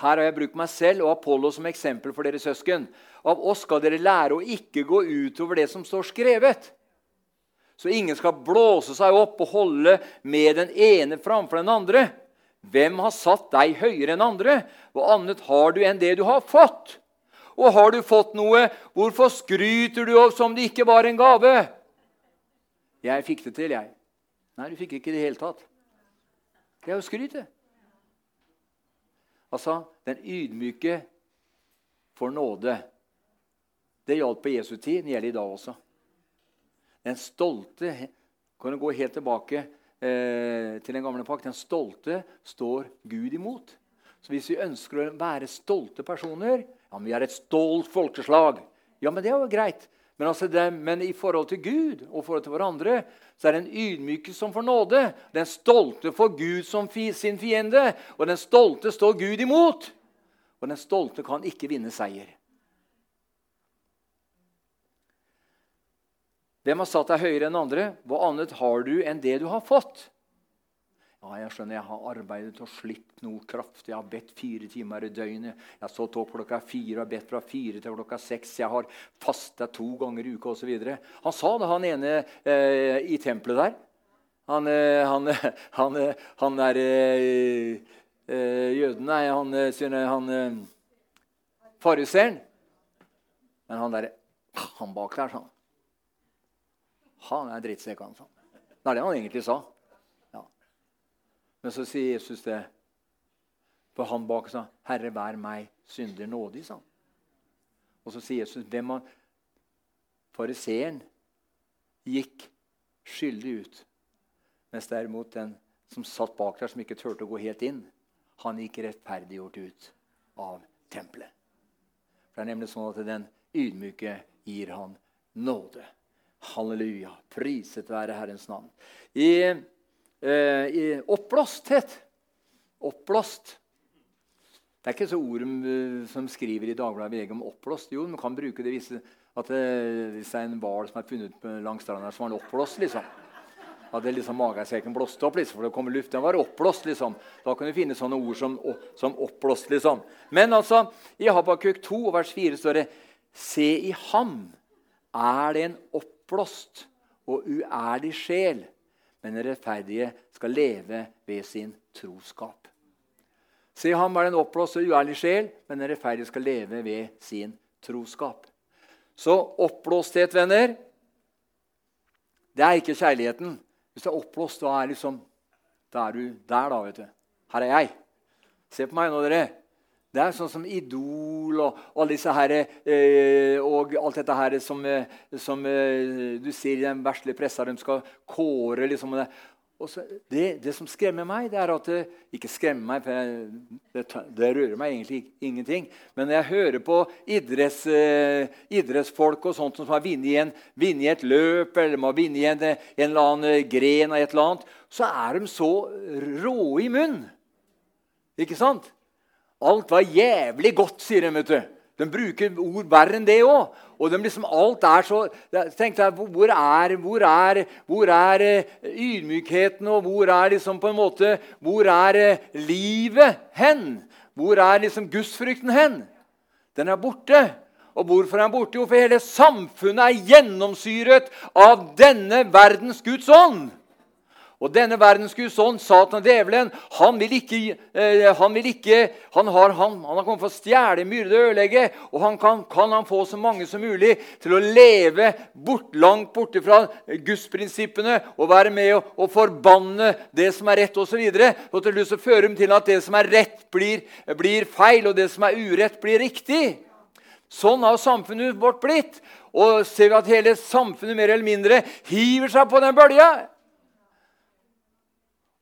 her har jeg brukt meg selv og Apollo som eksempel for dere søsken. Av oss skal dere lære å ikke gå utover det som står skrevet. Så ingen skal blåse seg opp og holde med den ene framfor den andre. Hvem har satt deg høyere enn andre? Hva annet har du enn det du har fått? Og har du fått noe, hvorfor skryter du av som det ikke var en gave? Jeg fikk det til, jeg. Nei, du fikk ikke det i det hele tatt. Det er jo skrytet. Altså, den ydmyke får nåde. Det gjaldt på Jesu tid. Det gjelder i dag også. Den stolte kan du gå helt tilbake eh, til den gamle pakt. Den stolte står Gud imot. Så hvis vi ønsker å være stolte personer ja, men Vi er et stolt folkeslag. Ja, men det er jo greit. Men, altså det, men, i forhold til Gud og forhold til hverandre så er det en ydmyke som får nåde. Den stolte får Gud som fi, sin fiende, og den stolte står Gud imot. Og den stolte kan ikke vinne seier. Hvem har satt deg høyere enn andre? Hva annet har du enn det du har fått? Ja, jeg skjønner, jeg har arbeidet og slitt noe kraftig. Jeg har bedt fire timer i døgnet. Jeg har stått opp klokka fire og bedt fra fire til klokka seks. Jeg har fasta to ganger i uka osv. Han sa det, han ene eh, i tempelet der. Han, eh, han, han, han der eh, eh, jøden Nei, han, eh, han eh, fariseeren. Men han der, han bak der, sånn. Han er drittsekk, han sa. Det er det han egentlig sa. Men så sier Jesus det. For han bak sa, 'Herre, vær meg synder nådig', sa han. Og så sier Jesus, hvem han fariseeren gikk skyldig ut, mens derimot den som satt bak der, som ikke turte å gå helt inn, han gikk rettferdiggjort ut av tempelet. For Det er nemlig sånn at den ydmyke gir han nåde. Halleluja. Priset være Herrens navn. I eh, oppblåsthet. Oppblåst. Det er ikke så ord eh, som skriver i Dagbladet VG om oppblåst. Jo, man kan bruke det hvis, at det, hvis det er en hval som er funnet langs stranda, var den oppblåst. liksom. Hadde liksom magesekken blåst opp, liksom, for det kommer luft. Den var oppblåst. liksom. Da kan du finne sånne ord som, som oppblåst. liksom. Men altså, i Habakuk 2, vers 4 står det Se i ham er det en oppblåst og uærlig sjel men den rettferdige skal leve ved sin troskap. Se ham er den oppblåste og uærlig sjel, men den rettferdige skal leve ved sin troskap. Så oppblåsthet, venner, det er ikke kjærligheten. Hvis du er oppblåst, da er, liksom, da er du der, da. vet du. Her er jeg. Se på meg nå, dere. Det er sånn som Idol og, og her, eh, og alt dette her som, eh, som eh, du ser i den verslige pressa. De skal kåre liksom. Så, det, det, som skremmer meg, det er at det, Ikke skremmer meg, for det, det, rører meg egentlig ingenting. Men når jeg hører på idretts, eh, idrettsfolk og sånt som har vunnet et løp eller må vinne i en, en eller annen gren av et eller annet, så er de så rå i munnen. Ikke sant? Alt var jævlig godt, sier de. vet du. De bruker ord verre enn det òg. Og de liksom, alt er så Tenk deg, hvor er, hvor er, hvor er eh, ydmykheten, og hvor er liksom på en måte, hvor er eh, livet hen? Hvor er liksom gudsfrykten hen? Den er borte. Og hvorfor er den borte? Jo, for hele samfunnet er gjennomsyret av denne verdens Guds ånd. Og denne verdens Guds ånd, Satan og djevelen, han vil ikke, eh, han, vil ikke han, har, han, han, har kommet for å stjele, myrde og ødelegge. Og han kan, kan, han få så mange som mulig til å leve bort, langt borte fra gudsprinsippene og være med og, og forbanne det som er rett, osv. Og, og til slutt fører dem til at det som er rett, blir, blir feil, og det som er urett, blir riktig. Sånn har samfunnet vårt blitt. Og ser vi at hele samfunnet mer eller mindre hiver seg på den bølga.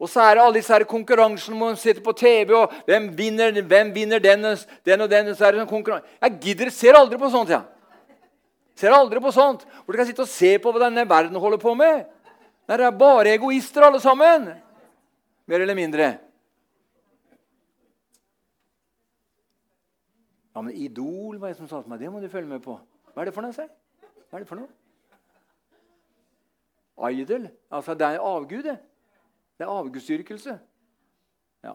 Og så er det alle disse konkurransene hvor man sitter på TV, og hvem vinner, hvem vinner den, den, og den. så er det sånn. Jeg gidder, ser aldri på sånt. Ja. Ser aldri på sånt. Hvor du kan sitte og se på hva denne verden holder på med. Der er bare egoister, alle sammen. Mer eller mindre. Ja, men Idol var det som sa til meg. Det må du følge med på. Hva er det for noe? Hva er det for noe? Idol? Altså, det er avgud, det. Er avgudsdyrkelse. Ja.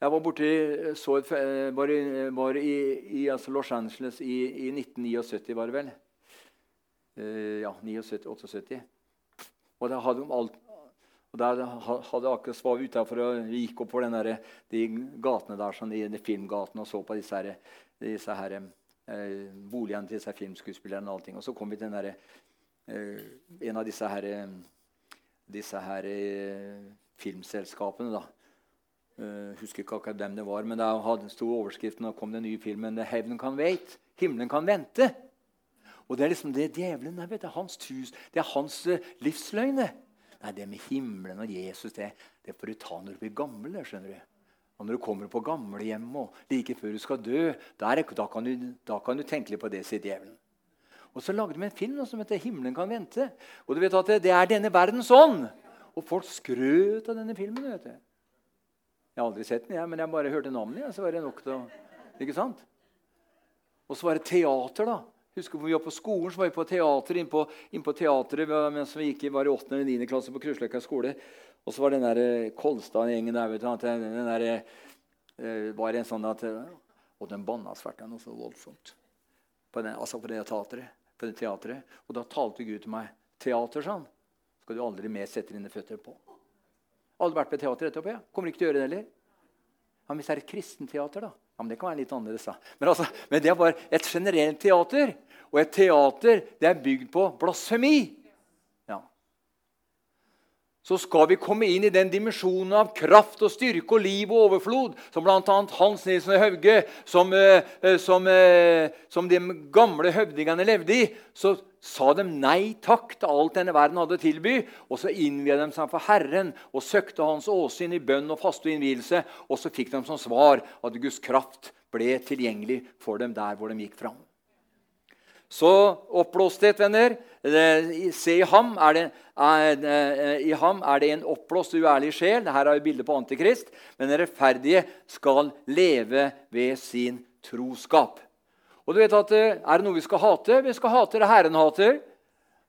Jeg var borti så et, var i, var i, i altså Los Angeles i, i, 1979, var det vel. Uh, ja, 79-78. Og der hadde de alt og der hadde akkurat svar utafor og gikk opp på de gatene der, sånn, de, de filmgatene og så på disse, her, disse eh, boligene til disse filmskuespillerne. Og, allting. og så kom vi til den der, Eh, en av disse her, eh, disse her eh, filmselskapene. da. Uh, husker ikke akkurat hvem det var, men det hadde stor overskriften og kom den nye filmen 'Heaven Can Wait'. Himmelen kan vente. Og Det er liksom det djevelen er. det er hans tus, det er hans uh, livsløgne. Nei, det med himmelen og Jesus det, det får du ta når du blir gammel. Skjønner du. Og Når du kommer på gamlehjemmet og like før du skal dø, der, da, kan du, da kan du tenke litt på det, sier djevelen. Og så lagde de en film som heter 'Himmelen kan vente'. Og du vet at Det, er denne verdens ånd. Og folk skrøt av denne filmen. vet du. Jeg har aldri sett den, jeg, men jeg bare hørte navnet. Ja, så var det nok å, ikke sant? Og så var det teater. da. Husker vi var på skolen, så var vi på teater inn på, teateret mens vi gikk var i 8. eller 9. klasse på Krusløkka skole. Og så var den der eh, Kolstad-gjengen der vet du, den der, uh, var en sånn at, Og den banna svært noe så voldsomt på, den, altså på det teatret på det teatret. Og da talte Gud til meg. 'Teater', sa han, skal du aldri mer sette dine føtter på. Aldri vært på teater etterpå? Ja. Kommer ikke til å gjøre det heller. Ja, men hvis det er et kristenteater, da? Ja, men Det kan være litt annerledes. da. Men, altså, men det er bare et generelt teater. Og et teater det er bygd på blasfemi så skal vi komme inn i den dimensjonen av kraft og styrke og liv og overflod som bl.a. Hans Nilsen Hauge, som, eh, eh, som, eh, som, de gamle høvdingene levde i, så sa de nei takk til alt denne verden hadde å tilby. Og så innviet de seg for Herren og søkte Hans åsyn i bønn og faste og innvielse. Og så fikk de som svar at Guds kraft ble tilgjengelig for dem der hvor de gikk fram. Så oppblåsthet, venner Se i ham er det, er, eh, i ham er det en oppblåst uærlig sjel. Dette er jo bildet på Antikrist. Men den rettferdige skal leve ved sin troskap. Og du vet at eh, Er det noe vi skal hate? Vi skal hate det Herren hater.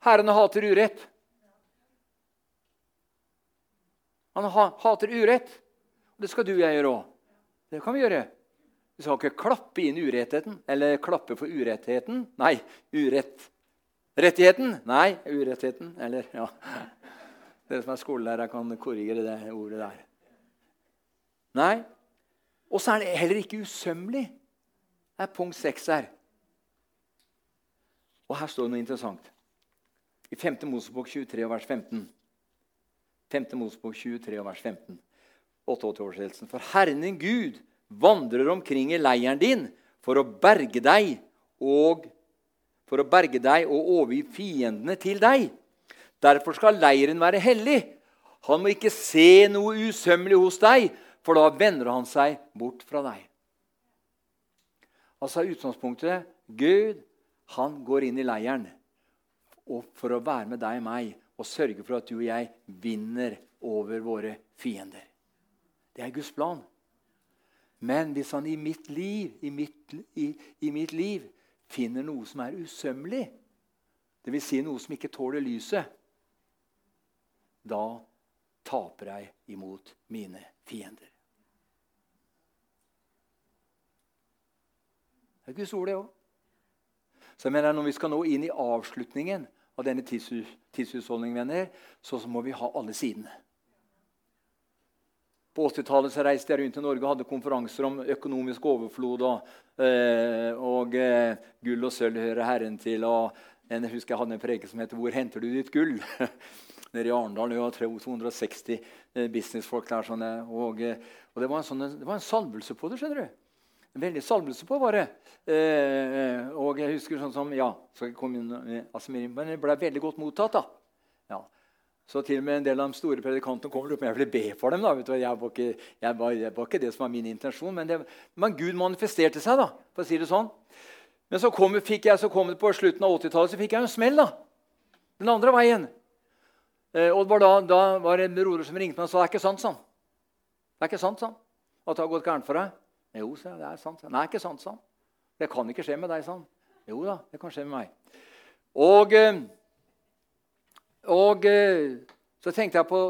Herren hater urett. Han hater urett. Det skal du og jeg gjøre òg. Det kan vi gjøre. Vi skal ikke klappe inn urettheten, eller klappe for urettheten. Nei, urett. Rettigheten? Nei, urettheten. Eller, ja Dere som er skolelærer, kan korrigere det ordet der. Nei. Og så er det heller ikke usømmelig. Det er punkt seks her. Og her står det noe interessant. I 5. Mosebok 23 vers 15. 5. Mosebok 23 vers 15. 88-oversettelsen. For Herren din Gud vandrer omkring i leiren din for å berge deg og for å berge deg og overgi fiendene til deg. Derfor skal leiren være hellig. Han må ikke se noe usømmelig hos deg, for da vender han seg bort fra deg. Altså utgangspunktet Gud han går inn i leiren for å være med deg og meg og sørge for at du og jeg vinner over våre fiender. Det er Guds plan. Men hvis han i mitt liv, i mitt, i, i mitt liv finner noe som er usømmelig, dvs. Si noe som ikke tåler lyset, da taper jeg imot mine fiender. Det er Guds ord, det òg. Så jeg mener Når vi skal nå inn i avslutningen av denne tidshusholdningen, venner, så må vi ha alle sidene. På 80-tallet reiste jeg rundt i Norge og hadde konferanser om økonomisk overflod. Og, eh, og eh, gull og sølv hører Herren til. og Jeg husker jeg hadde en preke som heter 'Hvor henter du ditt gull?' Nede i Arendal. Det var 260 eh, businessfolk der. Sånn, og, eh, og det, var sånn, det, var en salvelse på det. skjønner du. En veldig salvelse på var det. Eh, og jeg husker sånn som Ja, skal jeg komme inn, altså, men det ble veldig godt mottatt. da. Ja. Så til og med en del av de store predikantene kommer opp, men jeg ville be for dem. da, vet du, jeg var, ikke, jeg var, jeg var ikke det som var min intensjon, men, det, men, Gud manifesterte seg, da, for å si det sånn. Men så kom, fikk jeg, så kom det på slutten av 80-tallet så fikk jeg en smell. da, Den andre veien. Eh, og var da, da, var det en broder som ringte meg og sa det er ikke sant, sånn. Det er ikke sant, sånn, at det har gått gærent for deg. Jo, sa jeg. Det er sant. Nei, ikke sant, sånn. Det kan ikke skje med deg, sa sånn. Jo da, det kan skje med meg. Og... Eh, og eh, så tenkte jeg på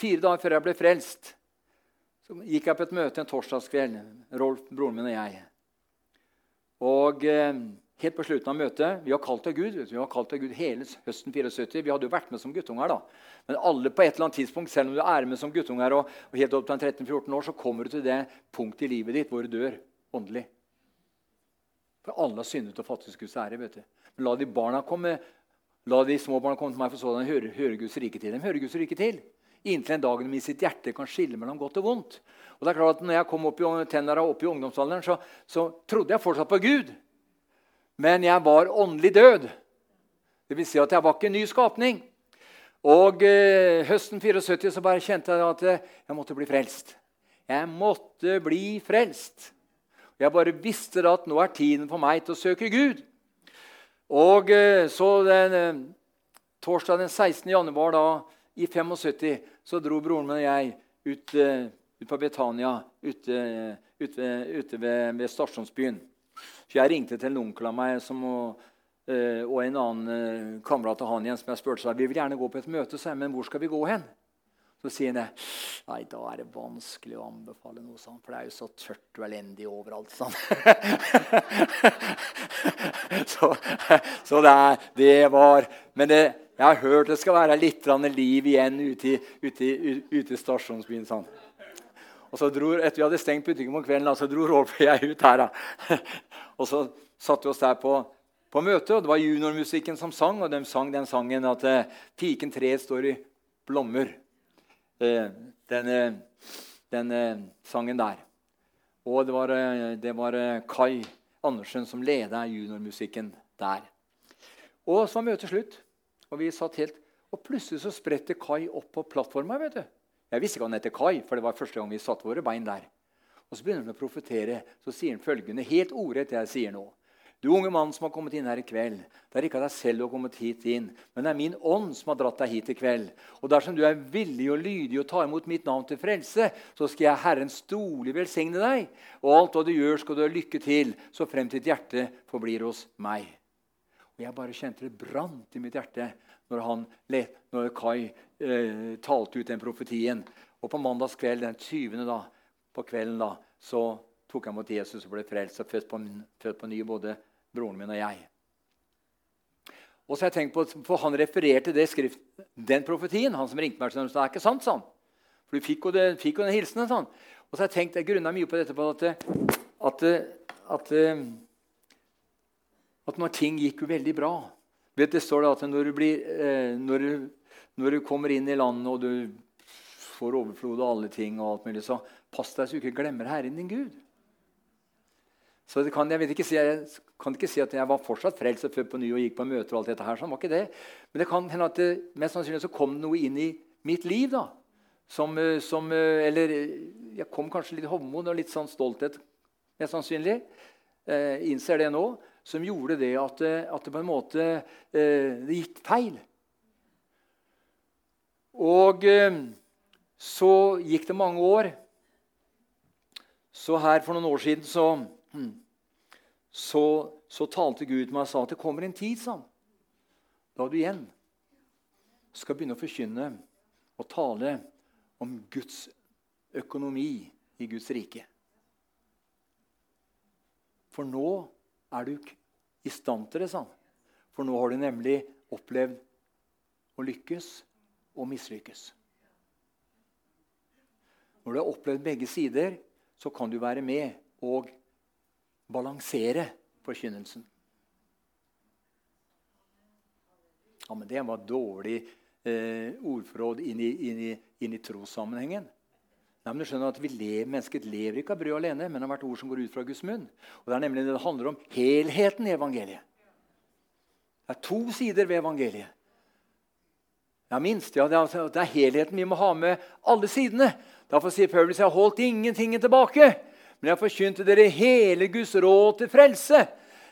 fire dager før jeg ble frelst. Så gikk jeg på et møte en torsdagskveld, Rolf, broren min og jeg. Og eh, helt på slutten av møtet Vi har kalt deg Gud vi har kalt deg Gud hele høsten 74. Vi hadde jo vært med som guttunger. da. Men alle på et eller annet tidspunkt, selv om du er med som guttunger, og, og helt opp til 13-14 år, så kommer du til det punktet i livet ditt hvor du dør åndelig. For alle har syndet og fattet Guds ære. vet du. Men la de barna komme La de små barna komme til meg, for sådan hører, hører Guds rike til. De hører Guds rike til. Inntil en dag de i sitt hjerte kan skille mellom godt og vondt. Og det er klart at når jeg kom opp i, tenåra opp i ungdomsalderen, så, så, trodde jeg fortsatt på Gud. Men jeg var åndelig død. Det vil si at jeg var ikke en ny skapning. Og eh, høsten 74 så bare kjente jeg at jeg måtte bli frelst. Jeg måtte bli frelst. Jeg bare visste at nå er tiden for meg til å søke Gud. Og eh, så den, eh, Torsdag den 16. januar da, i 75 så dro broren min og jeg ut, eh, ut på Betania, ute, ute, ute ved, ved, stasjonsbyen. Så jeg ringte til en onkel av meg som, og, og, en annen kamerat av han igjen som jeg spurte seg, vi vil gjerne gå på et møte, men hvor skal vi gå hen? Så sier han nei, da er det vanskelig å anbefale noe sånt, for det er jo så tørt og elendig overalt. Sånn. så, så det, det, var Men det, jeg har hørt det skal være litt liv igjen ute i, stasjonsbyen. Sånn. Og så dro, Etter vi hadde stengt butikken om kvelden, så dro Rolf og jeg ut her. Da. og så satte vi oss der på, på møtet, og det var juniormusikken som sang. Og de sang den sangen at eh, 'Piken tre står i blommer'. Eh, denne, denne, sangen der. Og det var, eh, det var eh, Kai Andersen som leda juniormusikken der. Og så var møtet slutt, og vi satt helt Og plutselig så spredte Kai opp på plattforma. vet du. Jeg visste ikke han het Kai, for det var første gang vi satte våre bein der. Og Så begynner han å profetere. Så sier han følgende, helt ordrett jeg sier nå. Du unge mann som har kommet inn her i kveld. Det er ikke deg selv du har kommet hit inn, men det er min ånd som har dratt deg hit i kveld. Og dersom du er villig og lydig og tar imot mitt navn til frelse, så skal jeg Herren storlig velsigne deg. Og alt hva du gjør, skal du ha lykke til, så frem til ditt hjerte forblir hos meg. Og Jeg bare kjente det brant i mitt hjerte når, han, når Kai eh, talte ut den profetien. Og på mandagskveld den 20. Da, på kvelden da, så tok jeg mot Jesus og ble frelst og født på, født på ny, både broren min og jeg. Og så har jeg tenkt på, for Han refererte det skrift, den profetien. han som ringte meg, så det er ikke sant, sånn. For du fikk jo, det, fikk jo den hilsenen. sånn. Og så har jeg tenkt, jeg grunna mye på dette på at, at, at, at, når ting gikk jo veldig bra Vet, det står at når du, blir, eh, når, du, når du, kommer inn i landet og du får overflod av alle ting, og alt mulig, så pass deg så du ikke glemmer Herren din Gud. Så kan, jeg, ikke si, jeg kan ikke si at jeg var fortsatt frelst født på ny og gikk på møter. og alt dette her, sånn var ikke det. Men det kan hende at det, mest sannsynlig så kom noe inn i mitt liv. da, som, eh, som eh, Eller jeg kom kanskje litt hovmod og litt sånn stolthet, mest sannsynlig. Eh, innser det nå som gjorde det at, eh, at det på en måte eh, det gikk feil. Og eh, så gikk det mange år. Så her for noen år siden så, så, så talte Gud til meg og sa at det kommer en tid sa da du igjen skal begynne å forkynne og tale om Guds økonomi i Guds rike. For nå er du i stand til det, sa han. For nå har du nemlig opplevd å lykkes og mislykkes. Når du har opplevd begge sider, så kan du være med og balansere forkynnelsen. Ja, men det var dårlig eh, ordforråd inn i, inn i, inn i trossammenhengen. Nei, men du skjønner at vi lever, Mennesket lever ikke av brød alene, men av hvert ord som går ut fra Guds munn. Og Det er nemlig det handler om helheten i evangeliet. Det er to sider ved evangeliet. Ja, minst. ja, Det er, det er helheten. Vi må ha med alle sidene. Derfor sier Paulus jeg har holdt ingenting tilbake. Men jeg har forkynt dere hele Guds råd til frelse.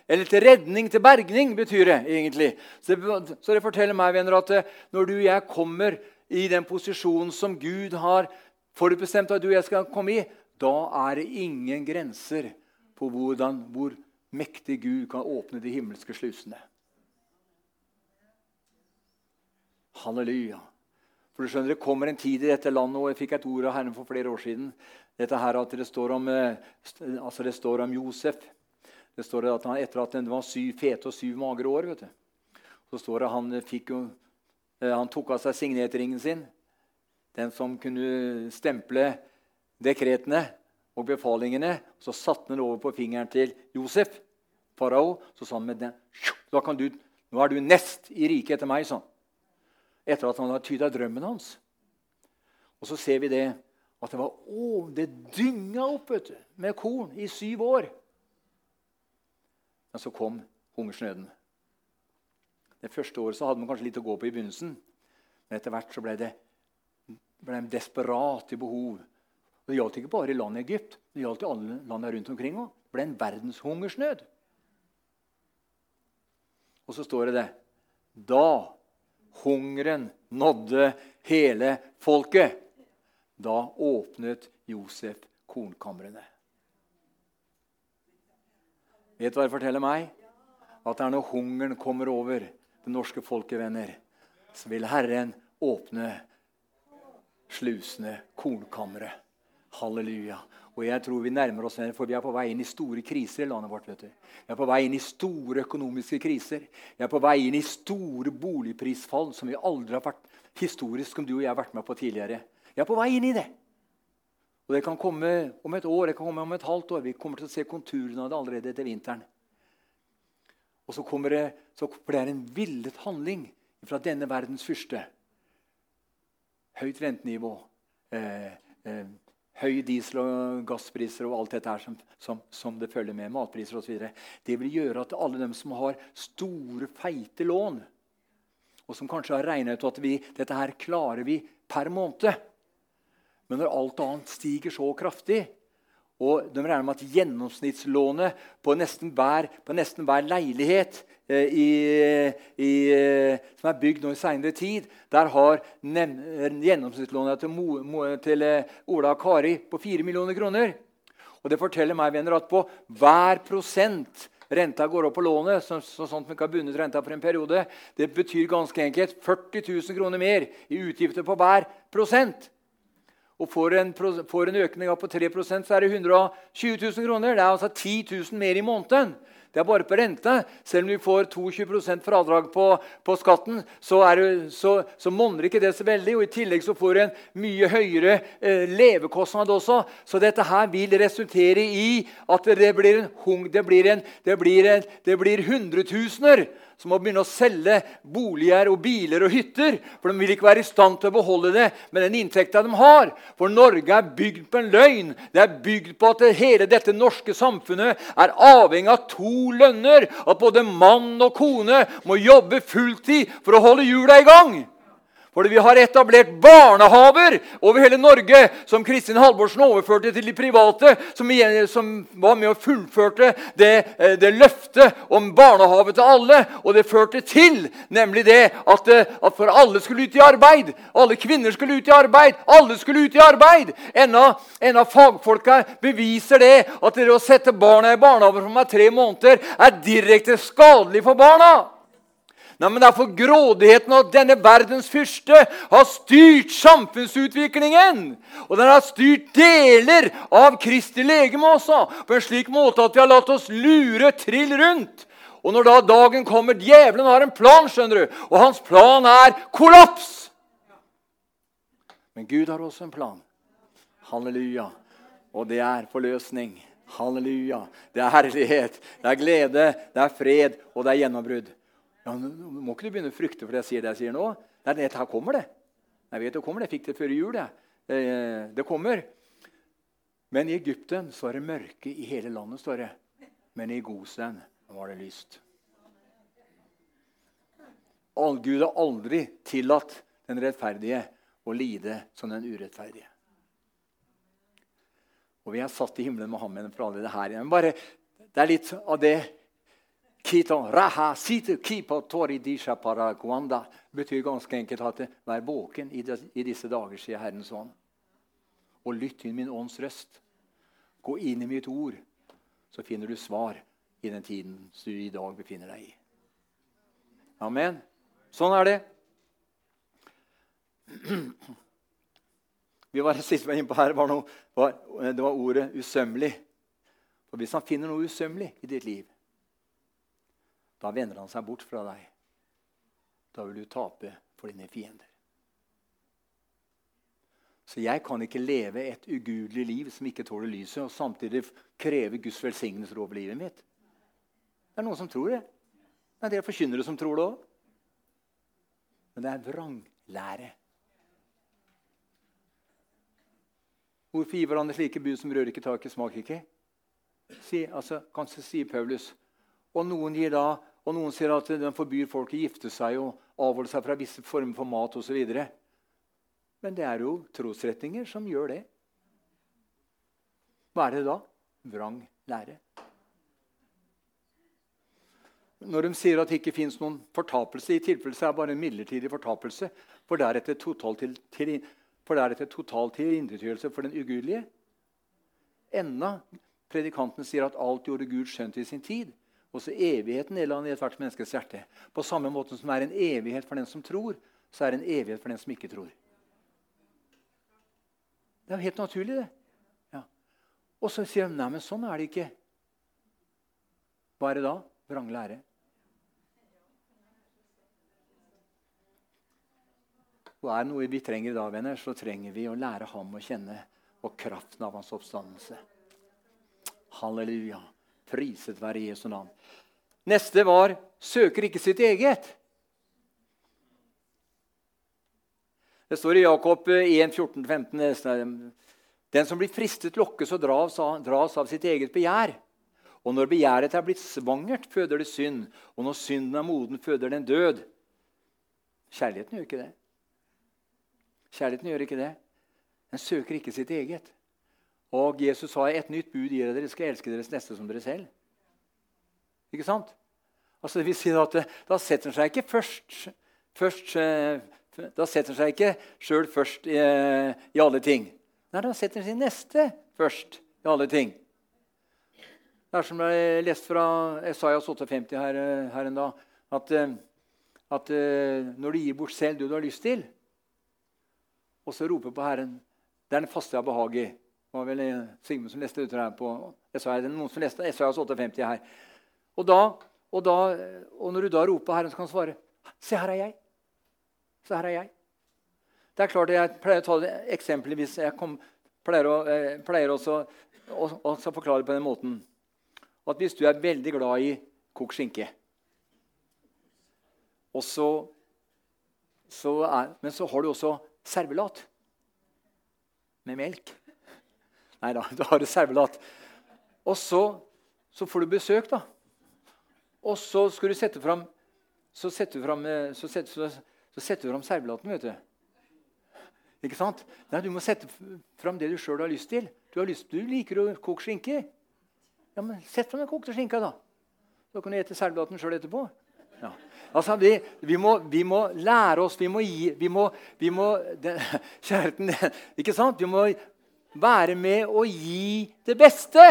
Eller til redning, til bergning, betyr det egentlig. Så det, så det forteller meg venner, at eh, når du og jeg kommer i den posisjonen som Gud har forutbestemt at du og jeg skal komme i, da er det ingen grenser på hvordan, hvor mektig Gud kan åpne de himmelske slusene. Halleluja. For du skjønner, Det kommer en tid i dette landet, og jeg fikk et ord av Herren for flere år siden. Dette her at Det står om, eh, altså det står om Josef. Det står at han, Etter at det var syv fete og syv magre år, vet du, så står det han, fikk eh, han tok av seg signetringen sin den som kunne stemple dekretene og befalingene. Så satte han det over på fingeren til Josef, farao. Så sa han med den, da kan du, nå er du nest i riket etter meg. sånn. Etter at han har tyda drømmen hans. Og så ser vi det at det var å, det dynga opp vet du, med korn i syv år. Men så kom hungersnøden. Det første året så hadde man kanskje litt å gå på i begynnelsen. Men etter hvert så ble det ble de desperate behov. Og Det gjaldt ikke bare i landet Egypt, det gjaldt i alle landene rundt omkring òg. Det ble en verdenshungersnød. Og så står det det Da hungeren nådde hele folket, da åpnet Josef kornkamrene. Vet du hva det forteller meg? At det er når hungeren kommer over det norske folket, venner, så vil Herren åpne slusene, kornkammeret. Halleluja. Og jeg tror vi nærmer oss for vi er på vei inn i store kriser i landet vårt. vet du. Vi er på vei inn i store økonomiske kriser. Vi er på vei inn i store boligprisfall som vi aldri har vært historisk som du og jeg har vært med på tidligere. Vi er på vei inn i det. Og Det kan komme om et år, det kan komme om et halvt år. Vi kommer til å se konturene av det allerede etter vinteren. Og så, kommer det, så det en villet handling fra denne verdens fyrste høyt rentenivå, eh, eh, høy diesel- og gasspriser og alt dette her som, som, som det følger med, matpriser osv. Det vil gjøre at alle dem som har store, feite lån, og som kanskje har regna ut at vi, dette her klarer vi per måned Men når alt annet stiger så kraftig, og de regner med at gjennomsnittslånet på nesten hver, på nesten hver leilighet eh, i, i, eh, som er bygd nå i seinere tid, der har gjennomsnittslånet til, Mo, Mo, til eh, Ola og Kari på 4 millioner kroner. Og det forteller meg venner, at på hver prosent renta går opp på lånet, så, så sånn at vi ikke har bundet renta for en periode, det betyr ganske enkelt 40 000 kroner mer i utgifter på hver prosent og får en, får en økning på 3% så er det 120 000 kroner. Det er altså 10 000 mer i måneden. Det er bare på rente. Selv om vi får 22% fradrag på, på skatten, så, det, så, så monner ikke det så veldig. Og I tillegg så får du en mye høyere eh, levekostnad også. Så dette her vil resultere i at det blir en hung, det det blir hundretusener som må begynne å selge boliger og biler og hytter. For de vil ikke være i stand til å beholde det med den inntekta de har. For Norge er bygd på en løgn. Det er bygd på at hele dette norske samfunnet er avhengig av to lønner. At både mann og kone må jobbe fulltid for å holde hjula i gang. Fordi vi har etablert barnehaver over hele Norge som Kristin Halvorsen overførte til de private, som, som var med og fullførte det, eh, det, løftet om barnehage til alle. Og det førte til nemlig det at, eh, at, for alle skulle ut i arbeid. Alle kvinner skulle ut i arbeid. Alle skulle ut i arbeid. En av, en fagfolka beviser det at det å sette barna i barnehage for er tre måneder, er direkte skadelig for barna. Nei, men Det er for grådigheten at denne verdens fyrste har styrt samfunnsutviklingen. Og den har styrt deler av Kristi legeme også, på en slik måte at vi har latt oss lure trill rundt. Og når da dagen kommer Djevelen har en plan, skjønner du, og hans plan er kollaps. Men Gud har også en plan. Halleluja. Og det er forløsning. Halleluja. Det er herlighet, det er glede, det er fred, og det er gjennombrudd. Ja, nå må ikke du begynne å frykte for det jeg sier det jeg sier nå. Nei, det, her kommer det. Jeg vet det kommer, jeg fikk det før jul. Det, eh, det kommer. Men i Egypten så er det mørke i hele landet, står det. Men i Gosen var det lyst. Gud har aldri tillatt den rettferdige å lide som den urettferdige. Og vi er satt i himmelen med ham for alle det her. Men bare, det er litt av det betyr ganske enkelt at vær våken i disse dager, sier Herrens ånd. Og lytt til min ånds røst. Gå inn i mitt ord, så finner du svar i den tiden du i dag befinner deg i. Amen. Sånn er det. Vi var sist inne på her, var noe, var, det var ordet 'usømmelig'. For Hvis han finner noe usømmelig i ditt liv, da vender han seg bort fra deg. Da vil du tape for dine fiender. Så jeg kan ikke leve et ugudelig liv som ikke tåler lyset, og samtidig kreve Guds velsignelse over livet mitt. Det er noen som tror det. Det er dere forkynnere som tror det òg. Men det er vranglære. Hvorfor gir hverandre slike bud som rører ikke, taket, smaker ikke? Si, altså, kanskje sier Paulus. Og noen gir da og noen sier at den forbyr folk å gifte seg og avholde seg fra visse former for mat osv. Men det er jo trosretninger som gjør det. Hva er det da? Vrang lære. Når de sier at det ikke fins noen fortapelse, i tilfelle er det bare en midlertidig fortapelse, for deretter total til, til, for deretter total tilintetgjørelse for den ugudelige. Enda predikanten sier at alt gjorde Gud skjønt i sin tid. Også evigheten deler han i ethvert menneskes hjerte. På samme måte som det er en evighet for den som tror, så er det en evighet for den som ikke tror. Det er jo helt naturlig, det. Ja. Og så sier de nei, men sånn er det ikke. Hva er det da? Vrang lære. Og er det noe vi trenger i dag, venner, så trenger vi å lære ham å kjenne og kraften av hans oppstandelse. Halleluja. Priset være Jesu navn. Neste var 'søker ikke sitt eget'. Det står i Jakob 1, 14-15 Den som blir fristet, lokkes og dras av sitt eget begjær. Og når begjæret er blitt svangert, føder det synd. Og når synden er moden, føder den død. Kjærligheten gjør ikke det. Kjærligheten gjør ikke det. Den søker ikke sitt eget. Og Jesus sa et nytt bud gir dere, dere skal elske deres neste som dere selv. Ikke sant? Altså det vil si at Da setter han seg ikke først, først eh, Da setter han seg ikke sjøl først i, i, alle ting. Nei, da setter han sin neste først i alle ting. Det er som jeg leste fra Esaias 58 her, her en dag, at, eh, at eh, når du gir bort selv det du har lyst til, og så roper på Herren Det er den faste jeg har behag i var vel Sigmund som leste ut her på SR, noen som leste SR 58 her. Og, da, og, da, og når du da roper Herren, så kan han svare Se, her er jeg. Se, her er jeg. Det er klart Jeg pleier å ta det eksempelvis. Jeg kom, pleier, å, eh, pleier også å, å forklare det på den måten at hvis du er veldig glad i kokt skinke og så, så er, Men så har du også servelat med melk. Nei da, du har reservelat. Og så, så, får du besøk, da. Og så skal du sette fram Så setter du fram, så setter, så setter du fram servelaten, vet du. Ikke sant? Nei, Du må sette fram det du sjøl har lyst til. Du, har lyst, du liker å koke skinke. Ja, men Sett fram den kokte skinka, da. Så kan du spise servelaten sjøl etterpå. Ja. Altså, vi, vi, må, vi, må, lære oss Vi må gi vi må, vi må, det, Kjærligheten Ikke sant? Vi må være med og gi det beste.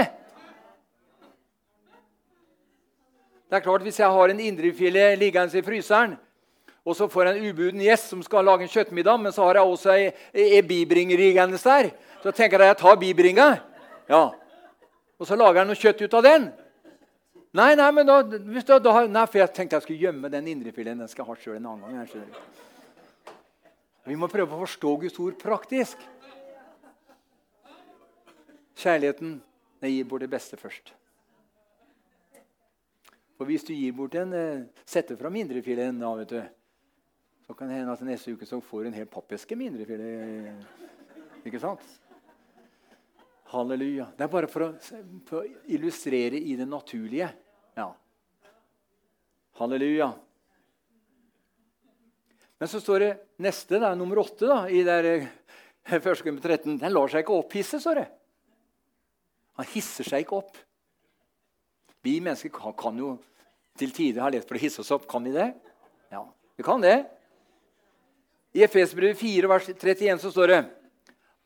Det er klart, Hvis jeg har en indrefilet liggende i fryseren, og så får jeg en ubuden gjest som skal lage en kjøttmiddag, men så har jeg også ei, ei bibringe liggende der, så tenker jeg at jeg tar bibringa. Ja. Og så lager jeg noe kjøtt ut av den. Nei, nei, men da, da, da nei, for jeg tenkte jeg skulle gjemme den indrefileten. Den skal jeg ha sjøl en annen gang. Vi må prøve å forstå Guds ord praktisk. Kjærligheten den gir bort det beste først. For hvis du gir bort en, eh, setter fram indrefileten da, vet du, så kan det hende at neste uke så får du en hel pappeske med indrefilet. Ikke sant? Halleluja. Det er bare for å, for å illustrere i det naturlige. Ja. Halleluja. Men så står det neste, da, nummer åtte, da, i der, eh, første 13. Den lar seg ikke opphisse, står det. Han hisser seg ikke opp. Vi mennesker kan, kan jo til tider ha lett for å hisse oss opp. Kan vi det? Ja, vi kan det. I Efesbrevet 4, vers 31 så står det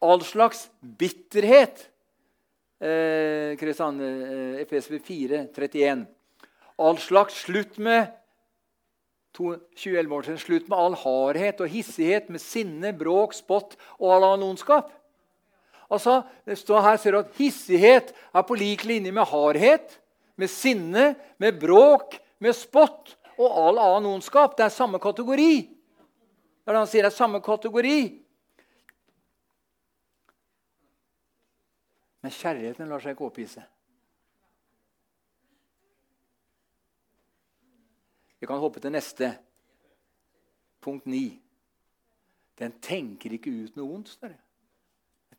all slags bitterhet. Eh, Kristian, eh, Efesbrevet 4, 31. All slags slutt med 2011 år siden, slutt med all hardhet og hissighet, med sinne, bråk, spott og all annen ondskap. Altså, det står her ser du at Hissighet er på lik linje med hardhet, med sinne, med bråk, med spott og all annen ondskap. Det er samme kategori. Det er det han sier det er samme kategori. Men kjærligheten lar seg ikke opphisse. Vi kan hoppe til neste. Punkt 9. Den tenker ikke ut noe vondt. står det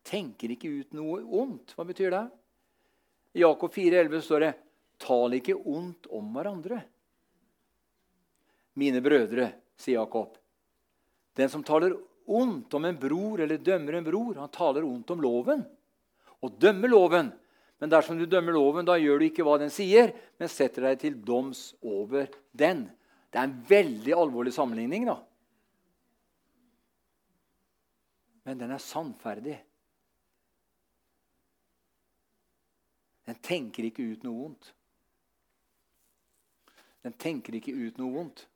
tenker ikke ut noe ondt. Hva betyr det? I Jakob 4,11 står det Tal ikke ondt om hverandre. Mine brødre, sier Jakob. Den som taler ondt om en bror eller dømmer en bror, han taler ondt om loven. Og dømmer loven. Men dersom du dømmer loven, da gjør du ikke hva den sier, men setter deg til doms over den. Det er en veldig alvorlig sammenligning, da. Men den er sannferdig. Den tenker ikke ut noe vondt. Den tenker ikke ut noe vondt.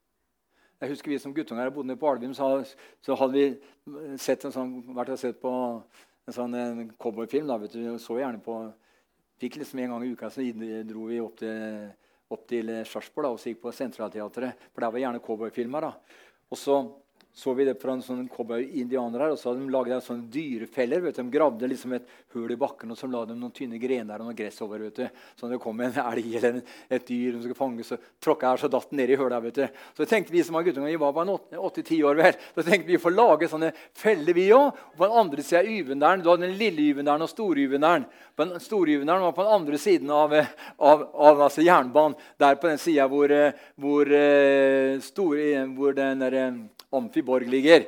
Jeg husker Vi som guttunger bodde på Alvim, så, så, hadde vi sett en sånn, vært og sett på en sånn cowboyfilm. Så gjerne på fikk liksom En gang i uka så dro vi opp til, opp til Sarpsborg og så gikk på Sentralteatret. For der var gjerne cowboyfilmer. Og så så vi det fra en sånn cowboy-indianer her, og så hadde de laget sånne dyrefeller. vet du. De gravde liksom et hull i bakken og så la de noen tynne grener og noe gress over. vet du. Så det kom en elg eller et dyr som skulle fange, så tråkka her, så datt den ned i hullet. vet du. Så tenkte vi som var guttunger, vi var bare åtte-ti år vel, så tenkte vi får lage sånne feller, vi òg. På den andre sida av Yvendalen, du hadde den lille Yvendalen og store Yvendalen. Den store Yvendalen var på den andre siden av, av, av altså jernbanen. Der på den sida hvor, hvor, eh, hvor den der, Amfiborg ligger.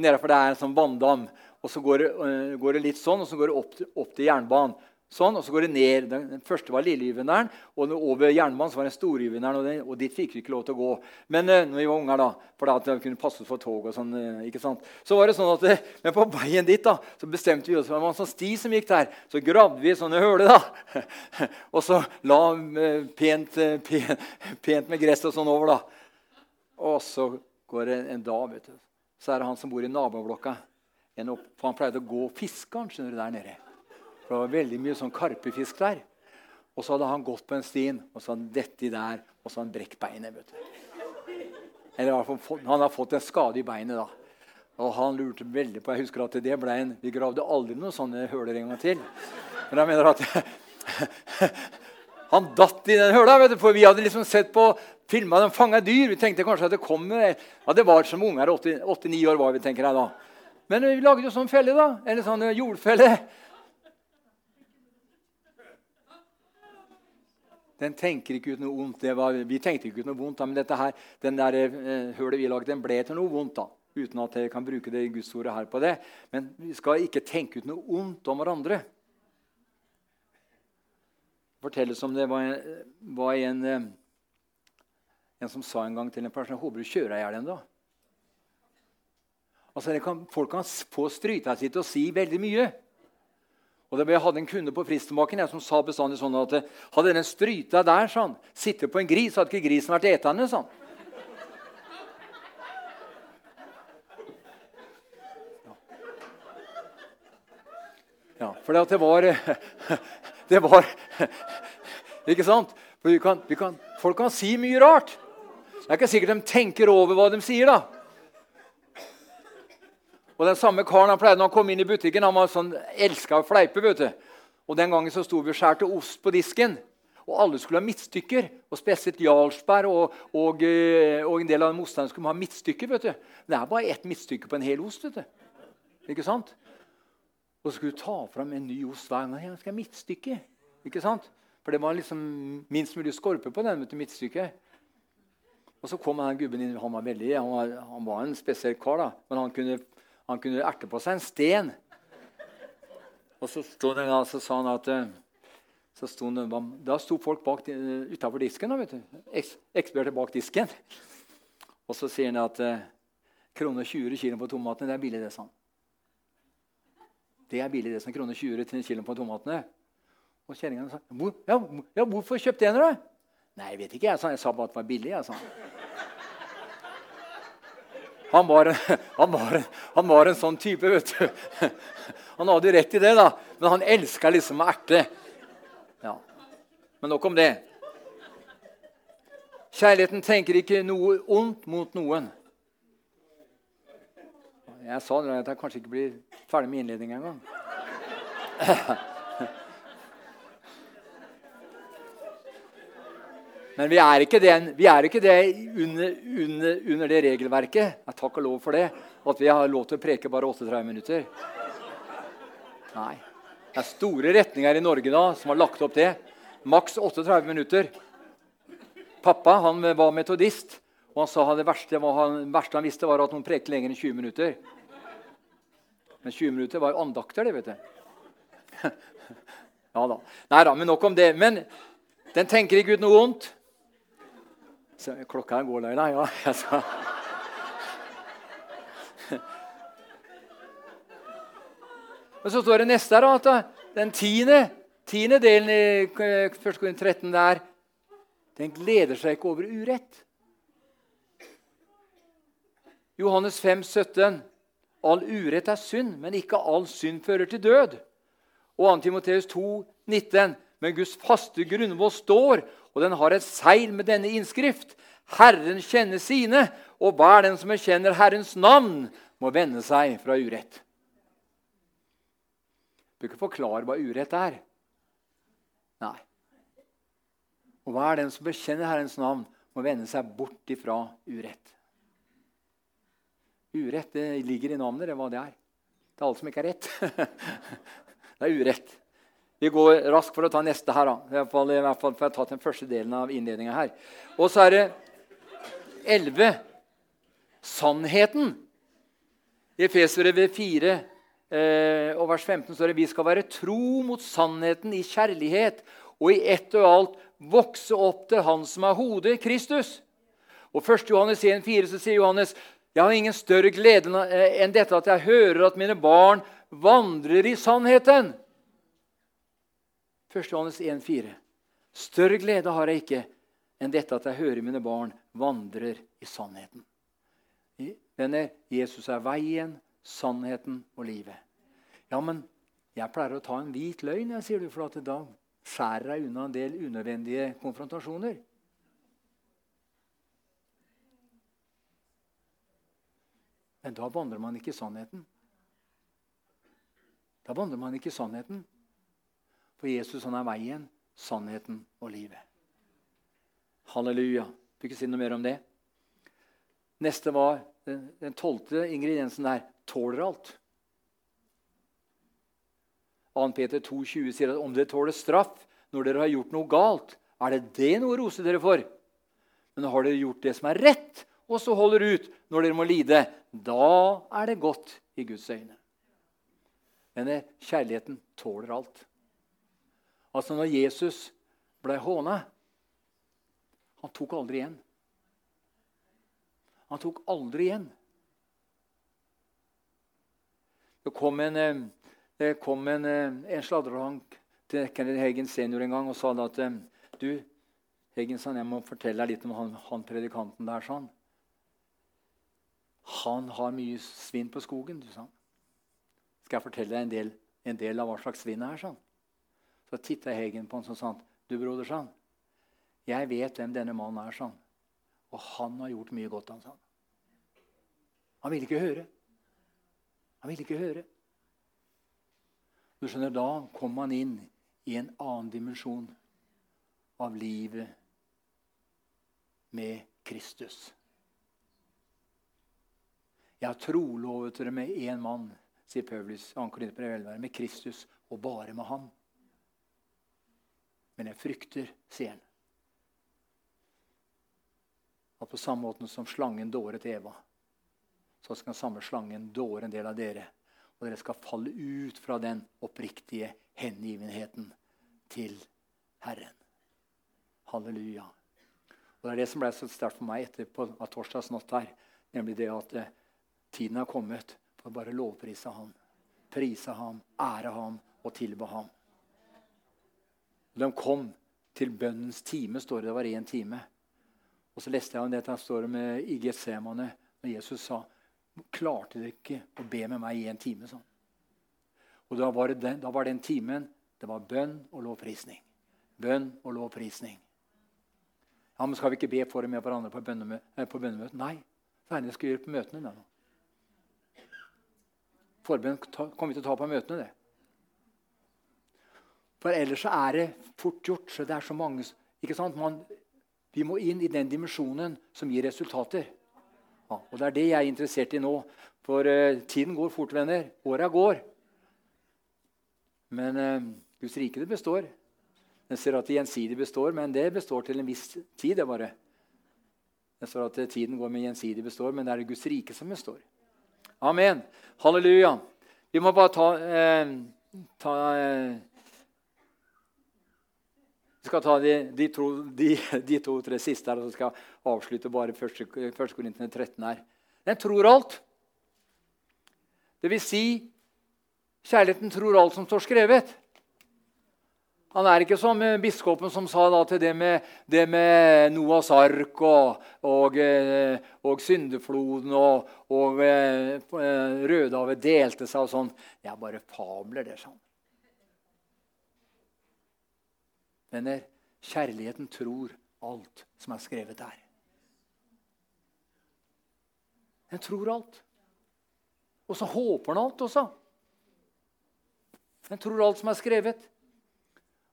Nedenfor det er en sånn vanndam. Og Så går det, uh, går det, litt sånn, og så går det opp til, opp til jernbanen. Sånn, og så går det ned. Den, den første var Lilleyvenderen, og over jernbanen så var det Storyvenderen. Og, og dit fikk vi ikke lov til å gå. Men uh, når vi var unger, da, for da at vi kunne passe for tog og sånn, uh, ikke sant? Så var det sånn at, uh, Men på veien dit da, så bestemte vi oss for det var en sånn sti som gikk der. Så gravde vi sånne høler, da. og så la pent, pent, pent med gress og sånn over, da. Og så går en, en dag, vet du. så er det han som bor i naboblokka. Opp, for Han pleide å gå og fiske han, skjønner du, der nede. For det var veldig mye sånn karpefisk der. Og så hadde han gått på en stien, og så hadde han dette der, og så hadde han brekt beinet. vet du. Eller Han har fått en skade i beinet. da. Og han lurte veldig på, jeg husker at det ble en, Vi gravde aldri noen sånne høler en gang til. Men jeg mener at Han datt i den høla, vet du, for vi hadde liksom sett på filma de fanga dyr. Vi tenkte kanskje at det kom ja, Det var som unger. Åtte-ni år var vi, tenker jeg da. Men vi lagde jo sånn felle, da. Eller sånn jordfelle. Den tenker ikke ut noe vondt. Var, vi tenkte ikke ut noe vondt, men dette her, den der eh, hølet vi lagde, den ble til noe vondt. da, Uten at jeg kan bruke det gudsordet her på det. Men vi skal ikke tenke ut noe vondt om hverandre. Fortelles om det var en, var en, eh, en, som sa en gang til en person jeg håper du kjører deg i hjel ennå. Altså, folk kan få stryta sitt og si veldig mye. Og det Jeg hadde en kunde på Fristemaken som sa bestandig sånn at hadde den stryta der sånn, sittet på en gris, hadde ikke grisen vært etende. sånn. Ja, for det, det var Det var Ikke sant? Vi kan, vi kan, folk kan si mye rart. Det er ikke sikkert de tenker over hva de sier. da. Og den samme karen han pleide når han kom inn i butikken, han var sånn, elska å fleipe. vet du. Og Den gangen så sto vi og skjærte ost på disken. Og alle skulle ha midtstykker. Og spesielt Jarlsberg og, og, eh, og, en del av motstanderne skulle ha midtstykker. vet du. Det er bare ett midtstykke på en hel ost. vet du. Ikke sant? Og så skulle du ta fram en ny ost hver gang. Jeg skal ha midtstykke. Ikke sant? For det var liksom minst mulig skorpe på den. midtstykket. Og så kom den gubben inn. Han var veldig, han var, han var en spesiell kar. da, Men han kunne han kunne erte på seg en sten. Og så, det, så sa han at så sto Da sto folk bak, utafor disken. Da, vet du. Eksperter bak disken. Og så sier han at eh, kroner 20 kilo på tomatene, det er billig, det, sa han. Det er billig, det som kroner 20 til en kilo på tomatene. Og kjerringa sa Hvor, ja, ja, 'Hvorfor kjøpte jeg den?' da?' Nei, jeg vet ikke. Jeg sa, jeg sa bare at det var billig. jeg sa. Han var, han, var han var, en, sånn type, vet du. Han hadde rett i det, da. Men han elska liksom å erte. Ja. Men nok om det. Kjærligheten tenker ikke noe ondt mot noen. Jeg sa det at jeg kanskje ikke blir ferdig med innledninga engang. Men vi er ikke det, er ikke det under, under, under, det regelverket. Jeg takk og lov for det. At vi har lov til å preke bare 38 minutter. Nei. Det er store retninger i Norge da som har lagt opp det. Maks 38 minutter. Pappa han var metodist, og han sa det verste, han, verste han visste, var at noen prekte lenger enn 20 minutter. Men 20 minutter var jo andakter, det, vet du. ja da. Nei da, men nok om det. Men den tenker ikke ut noe vondt. Så klokka går, Leila. Ja, jeg sa Men så står det neste her at den tiende, tiende delen i 1. Korinter 13 der, den gleder seg ikke over urett. Johannes 5, 17. All urett er synd, men ikke all synd fører til død. Og 2. Timoteus 2, 19. Men Guds faste grunnvoll står, og den har et seil med denne innskrift. Herren kjenner sine, og hver den som erkjenner Herrens navn, må vende seg fra urett. Du kan ikke forklare hva urett er. Nei. Og hver den som bekjenner Herrens navn, må vende seg bort ifra urett. Urett det ligger i navnet, det er hva det er. Det er alt som ikke er rett. det er urett. Vi går raskt for å ta neste her. da. I hvert fall, i hvert fall for jeg har tatt den første delen av innledninga her. Og så er det 11. Sannheten. I Efeserbrevet 4 eh, og vers 15 står det vi skal være tro mot sannheten i kjærlighet og i ett og alt vokse opp til Han som er hodet, Kristus. Og 1. Johannes 1,4 så sier Johannes jeg har ingen større glede enn dette at jeg hører at mine barn vandrer i sannheten. 1. Johannes 1,4. Større glede har jeg ikke enn dette at jeg hører mine barn vandrer i sannheten. Denne Jesus er veien, sannheten og livet. Ja, men jeg pleier å ta en hvit løgn, jeg, sier du, for da, skjærer deg unna en del unødvendige konfrontasjoner. Men da vandrer man ikke i sannheten. Da vandrer man ikke i sannheten. For Jesus han er veien, sannheten og livet. Halleluja. Vil ikke si noe mer om det. Neste var den, den tolvte ingrediensen der. Tåler alt. 2. Peter 2,20 sier at om dere tåler straff når dere har gjort noe galt, er det det noe å rose dere for. Men har dere gjort det som er rett, og så holder ut når dere må lide, da er det godt i Guds øyne. Denne kjærligheten tåler alt. Altså Når Jesus ble håna Han tok aldri igjen. Han tok aldri igjen. Det kom en, eh, det kom en, eh, en sladrehank til Kenneth Hagen senior en gang og sa at eh, du, sa, jeg må fortelle deg litt om han, han predikanten der. sånn. Han har mye svinn på skogen. du sa. Skal jeg fortelle deg en del, en del av hva slags svinn det er? sånn? Så titta Hegen på han og sa du broder, sa han, jeg vet hvem denne mannen er. sånn. Og han har gjort mye godt. Han sa. Han ville ikke høre. Han ville ikke høre. Du skjønner, Da kom han inn i en annen dimensjon av livet med Kristus. Jeg har trolovet dere med én mann, sier Paulus, med Kristus og bare med Han. Men jeg frykter, sier han, at på samme måte som slangen dåret Eva, så skal den samme slangen dåre en del av dere. Og dere skal falle ut fra den oppriktige hengivenheten til Herren. Halleluja. Og Det er det som ble så sterkt for meg etterpå av torsdagsnatt her. Nemlig det at eh, tiden har kommet for å bare lovprise ham. Prise ham, ære ham og tilbe ham. De kom til bønnens time, står det. Det var én time. Og så leste jeg om det der står med i Getsemane, når Jesus sa Klarte dere ikke å be med meg i en time? sånn. Og da var, den, da var den timen det var bønn og lovprisning. Bønn og lovprisning. Ja, men Skal vi ikke be for med hverandre på, bønnemø eh, på bønnemøtet? Nei. Det er det vi skal gjøre på møtene. Da. Forbønn kommer vi til å ta på møtene. det. For ellers så er det fort gjort. så det er så mange, ikke sant? Man, vi må inn i den dimensjonen som gir resultater. Ja, og Det er det jeg er interessert i nå. For uh, tiden går fort, venner. Åra går. Men uh, Guds rike det består. Den ser at det gjensidig består, men det består til en viss tid. Det bare. Jeg står at tiden går med gjensidig består, men det er Guds rike som består. Amen. Halleluja. Vi må bare ta, eh, ta eh, vi skal ta de, de, to-tre to-tre siste her, og så skal jeg avslutte bare første, første Korintene 13 her. Den tror alt. Det vil si, kjærligheten tror alt som står skrevet. Han er ikke som biskopen som sa til det med, det med Noahs ark og, og, eh, og syndefloden og, og eh, Rødehavet delte seg og sånn. Det er bare fabler, det. sånn. Venner, kjærligheten tror alt som er skrevet der. Den tror alt. Og så håper den alt også. Den tror alt som er skrevet.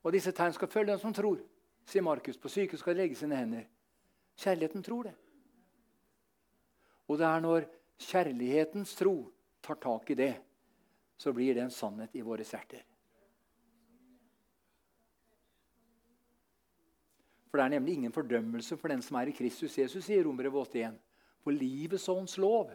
Og disse tegn skal følge den som tror, sier Markus. På sykehuset skal legge sine hender. Kjærligheten tror det. Og det er når kjærlighetens tro tar tak i det, så blir det en sannhet i våre hjerter. For det er nemlig ingen fordømmelse for den som er i Kristus Jesus, sier Romerbrevet 81. For livets ånds lov,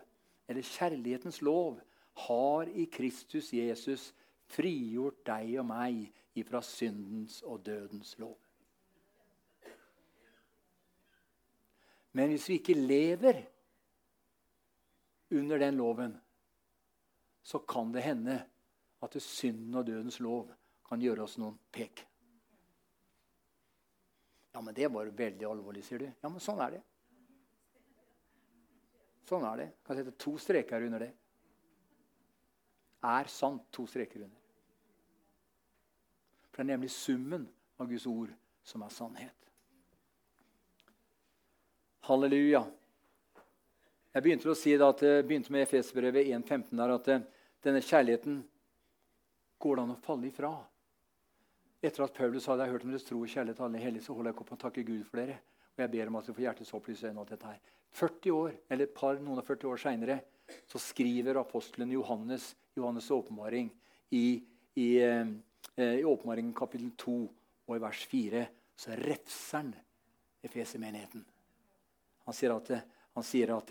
eller kjærlighetens lov, har i Kristus Jesus frigjort deg og meg ifra syndens og dødens lov. Men hvis vi ikke lever under den loven, så kan det hende at synden og dødens lov kan gjøre oss noen pek. Ja, men det var veldig alvorlig, sier du. Ja, men sånn er det. Sånn er det. Kan sette to streker under det. Er sant. To streker under. For det er nemlig summen av Guds ord, som er sannhet. Halleluja. Jeg begynte å si at det begynte med Efesbrevet 1,15 der at denne kjærligheten går det an å falle ifra. Etter at Paulus hadde hørt om deres tro og kjærlighet alle hellige, så holder jeg ikke opp å takke Gud for dere. Og jeg ber om at dere får hjertets opplysning av dette her. 40 år, eller et par, noen og 40 år seinere så skriver apostelen Johannes Johannes' åpenbaring i, i, eh, i åpenbaringen kapittel 2 og i vers 4 så refser han Efesemenigheten. Han sier at, han sier at,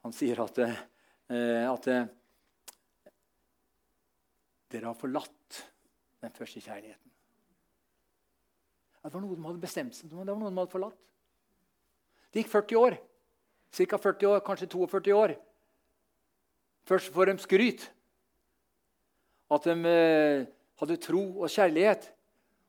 han sier at, eh, at, dere har forlatt den første kjærligheten. Det var noe de hadde bestemt seg Det var noe de hadde forlatt. Det gikk 40 år. Ca. 40 år, kanskje 42 år. Først får de skryt. At de eh, hadde tro og kjærlighet.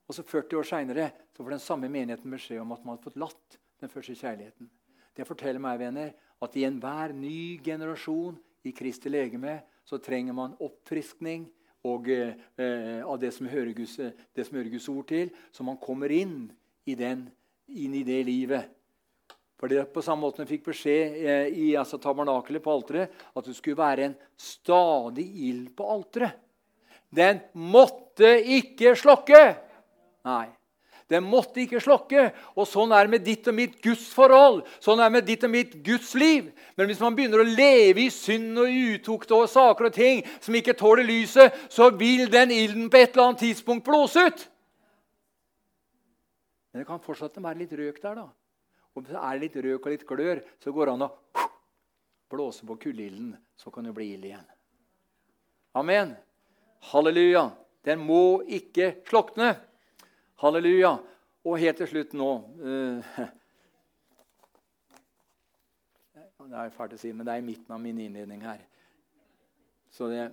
Og så 40 år seinere får den samme menigheten beskjed om at man hadde fått latt den første kjærligheten. Det forteller meg venner, at i enhver ny generasjon i Kristi legeme så trenger man oppfriskning og eh, eh, av det som, Guds, eh, det som, hører Guds, ord til, så man kommer inn i, den, inn i det livet. For det er På samme måte fikk beskjed eh, i altså, tabernakelet på alteret at det skulle være en stadig ild på alteret. Den måtte ikke slokke! Nei. Den måtte ikke slokke. Og sånn er det med ditt og mitt gudsforhold. Sånn er det med ditt og mitt Guds liv. Men hvis man begynner å leve i synd og utukt og saker og ting som ikke tåler lyset, så vil den ilden på et eller annet tidspunkt blåse ut. Men det kan fortsatt være litt røk der. da. Og hvis det er litt røk og litt glør, så går det an å blåse på kullilden. Så kan det bli ild igjen. Amen. Halleluja. Den må ikke slokne. Halleluja. Og helt til slutt nå uh, Det er fælt å si, men det er i midten av min innledning her. Så det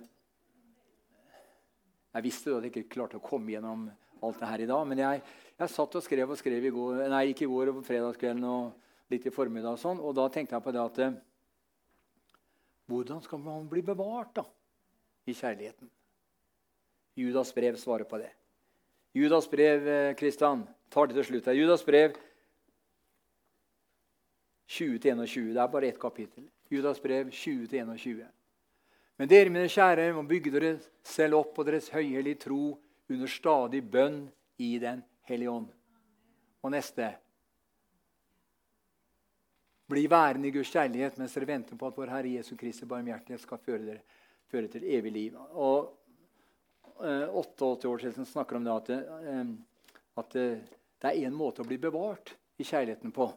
Jeg visste at jeg ikke klarte å komme gjennom alt det her i dag. Men jeg, jeg satt og skrev og skrev i går, nei, ikke i går og på fredagskvelden og litt i formiddag. Og sånn, og da tenkte jeg på det at eh, Hvordan skal man bli bevart da, i kjærligheten? Judas brev svarer på det. Judas brev Kristian, eh, tar det til slutt her. Judas brev 20-21. Det er bare ett kapittel. Judas brev 20-21. Men dere, mine kjære, må bygge dere selv opp på deres høyhellige tro under stadig bønn i Den hellige ånd. Og neste Bli værende i Guds kjærlighet mens dere venter på at vår Herre Jesu Kristi barmhjertighet skal føre dere føre til evig liv. Og 88 år siden snakker om det at, det, at eh, det er én måte å bli bevart i kjærligheten på.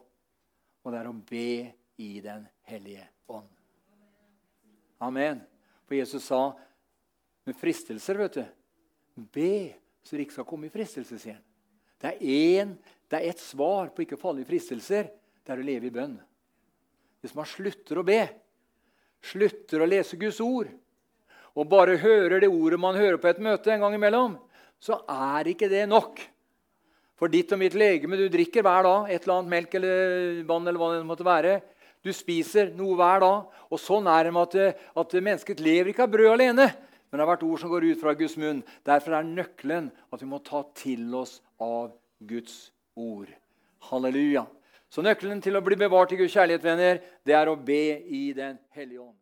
Og det er å be i Den hellige ånd. Amen. For Jesus sa med fristelser, vet du Be så dere ikke skal komme i fristelse, sier han. Det er, en, ett svar på ikke å falle i fristelser. Det er å leve i bønn. Hvis man slutter å be, slutter å lese Guds ord, og bare hører det ordet man hører på et møte en gang imellom, så er ikke det nok. For ditt og mitt legeme du drikker hver dag et eller annet melk eller vann eller hva det måtte være. Du spiser noe hver dag. Og sånn er det med at, at mennesket lever ikke av brød alene, men det har vært ord som går ut fra Guds munn. Derfor er nøkkelen at vi må ta til oss av Guds ord. Halleluja. Så nøkkelen til å bli bevart i Guds kjærlighet, venner, det er å be i Den hellige ånd.